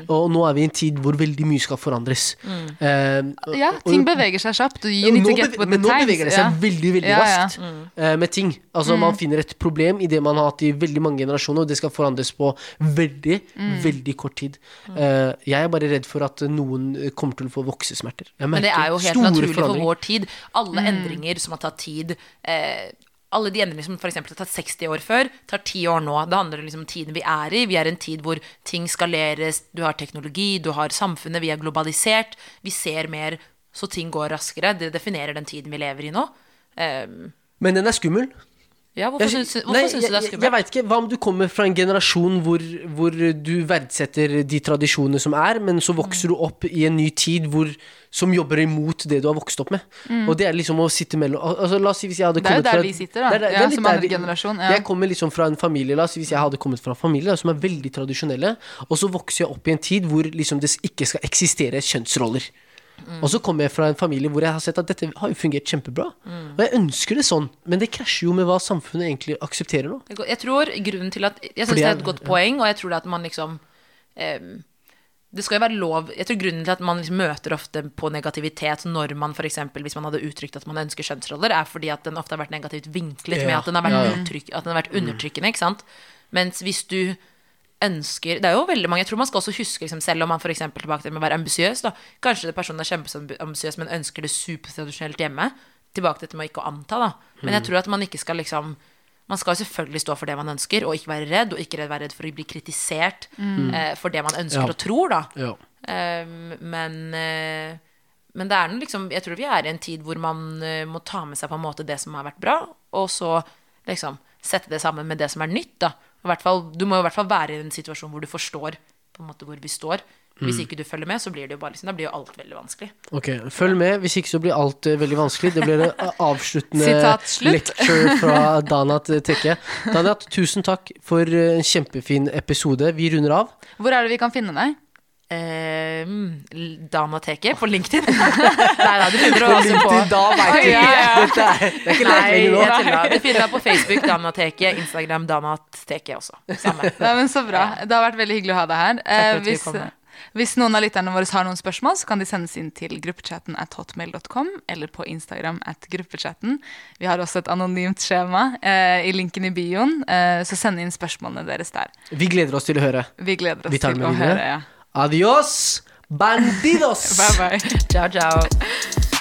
Og nå er vi i en tid hvor veldig mye skal forandres. Mm. Uh, ja, og- ting beveger seg kjapt. Men nå times. beveger det seg Ja. veldig veldig Ja, ja. raskt uh, med ting. Altså Man finner et problem i det man har hatt i veldig mange generasjoner, og det skal forandres på veldig, veldig kort tid. Eh, jeg er bare redd for at noen eh, kommer til å få voksesmerter. Jeg Men det er jo helt naturlig for vår tid. Alle endringer som har tatt tid eh, alle de endringene som f.eks. har tatt 60 år før, tar 10 år nå. Det handler liksom om tiden vi er i. Vi er i en tid hvor ting skaleres. Du har teknologi, du har samfunnet, vi er globalisert. Vi ser mer, så ting går raskere. Det definerer den tiden vi lever i nå. Um, Men den er skummel. Ja, hvorfor Jeg- syns, hvorfor nei, syns du det er skummelt? Jeg, jeg vet ikke, Hva om du kommer fra en generasjon hvor, hvor du verdsetter de tradisjonene som er, men så vokser du opp i en ny tid hvor, som jobber imot det du har vokst opp med. Og det er liksom å sitte mellom altså, La oss si hvis jeg hadde Det er jo der fra vi sitter, da. Der, der, er Ja, som andre generasjon, ja. Jeg kommer liksom fra en familie La oss si hvis jeg hadde kommet fra en familie da, som er veldig tradisjonelle, og så vokser jeg opp i en tid hvor liksom det ikke skal eksistere kjønnsroller. Og så kommer jeg fra en familie hvor jeg har sett at dette har jo fungert kjempebra. Og jeg ønsker det sånn, men det krasjer jo med hva samfunnet egentlig aksepterer nå. Jeg tror grunnen til at Jeg syns det er et godt poeng, og jeg tror det at man liksom em, Det skal jo være lov Jeg tror grunnen til at man liksom møter ofte på negativitet når man f.eks. hvis man hadde uttrykt at man ønsker kjønnsroller, er fordi at den ofte har vært negativt vinklet med Ja. at den har vært, Ja, uttrykk, at den har vært undertrykkende. ikke sant? Mens hvis du ønsker Det er jo veldig mange Jeg tror man skal også huske, liksom, selv om man f.eks. tilbake til med å være ambisiøs, Kanskje det personen er kjempeambisiøs, men ønsker det supertradisjonelt hjemme. Tilbake til dette med å ikke anta, da. Men jeg tror at man ikke skal liksom man skal jo selvfølgelig stå for det man ønsker, og ikke være redd, og ikke være redd for å bli kritisert eh, for det man ønsker Ja. og tror, da. Ja. Um, men, eh, men det er noe liksom Jeg tror vi er i en tid hvor man eh, må ta med seg på en måte det som har vært bra, og så liksom sette det sammen med det som er nytt, da. Og i hvert fall, du må i hvert fall være i en situasjon hvor du forstår på en måte hvor vi står. Hvis ikke du følger med, så blir det jo bare liksom, da blir jo alt veldig vanskelig. Ok, Følg med, hvis ikke så blir alt eh, veldig vanskelig. Det blir en <laughs> avsluttende lecture fra Danat Tekke. Danat, tusen takk for eh, en kjempefin episode. Vi runder av. Hvor er det vi kan finne deg? Eh, Damateket på LinkedIn. <laughs> Nei da, du finner det også på da vet du <laughs> ikke. Dette er, det er ikke lett lenger nå. jeg. Du finner meg på Facebook, Damateket, Instagram, Damateket også. Samme. <laughs> Nei, men Så bra. Det har vært veldig hyggelig å ha deg her. Eh, hvis, hvis noen av lytterne våre har noen spørsmål, så kan de sendes inn til gruppechatten at hotmail.com eller på Instagram at gruppechatten. Vi har også et anonymt skjema eh, i linken i bioen, eh, så send inn spørsmålene deres der. Vi gleder oss til å høre. Vi gleder oss Vi til å høre. Ja. Adios, bandidos! <laughs> Bye bye. Ciao, ciao.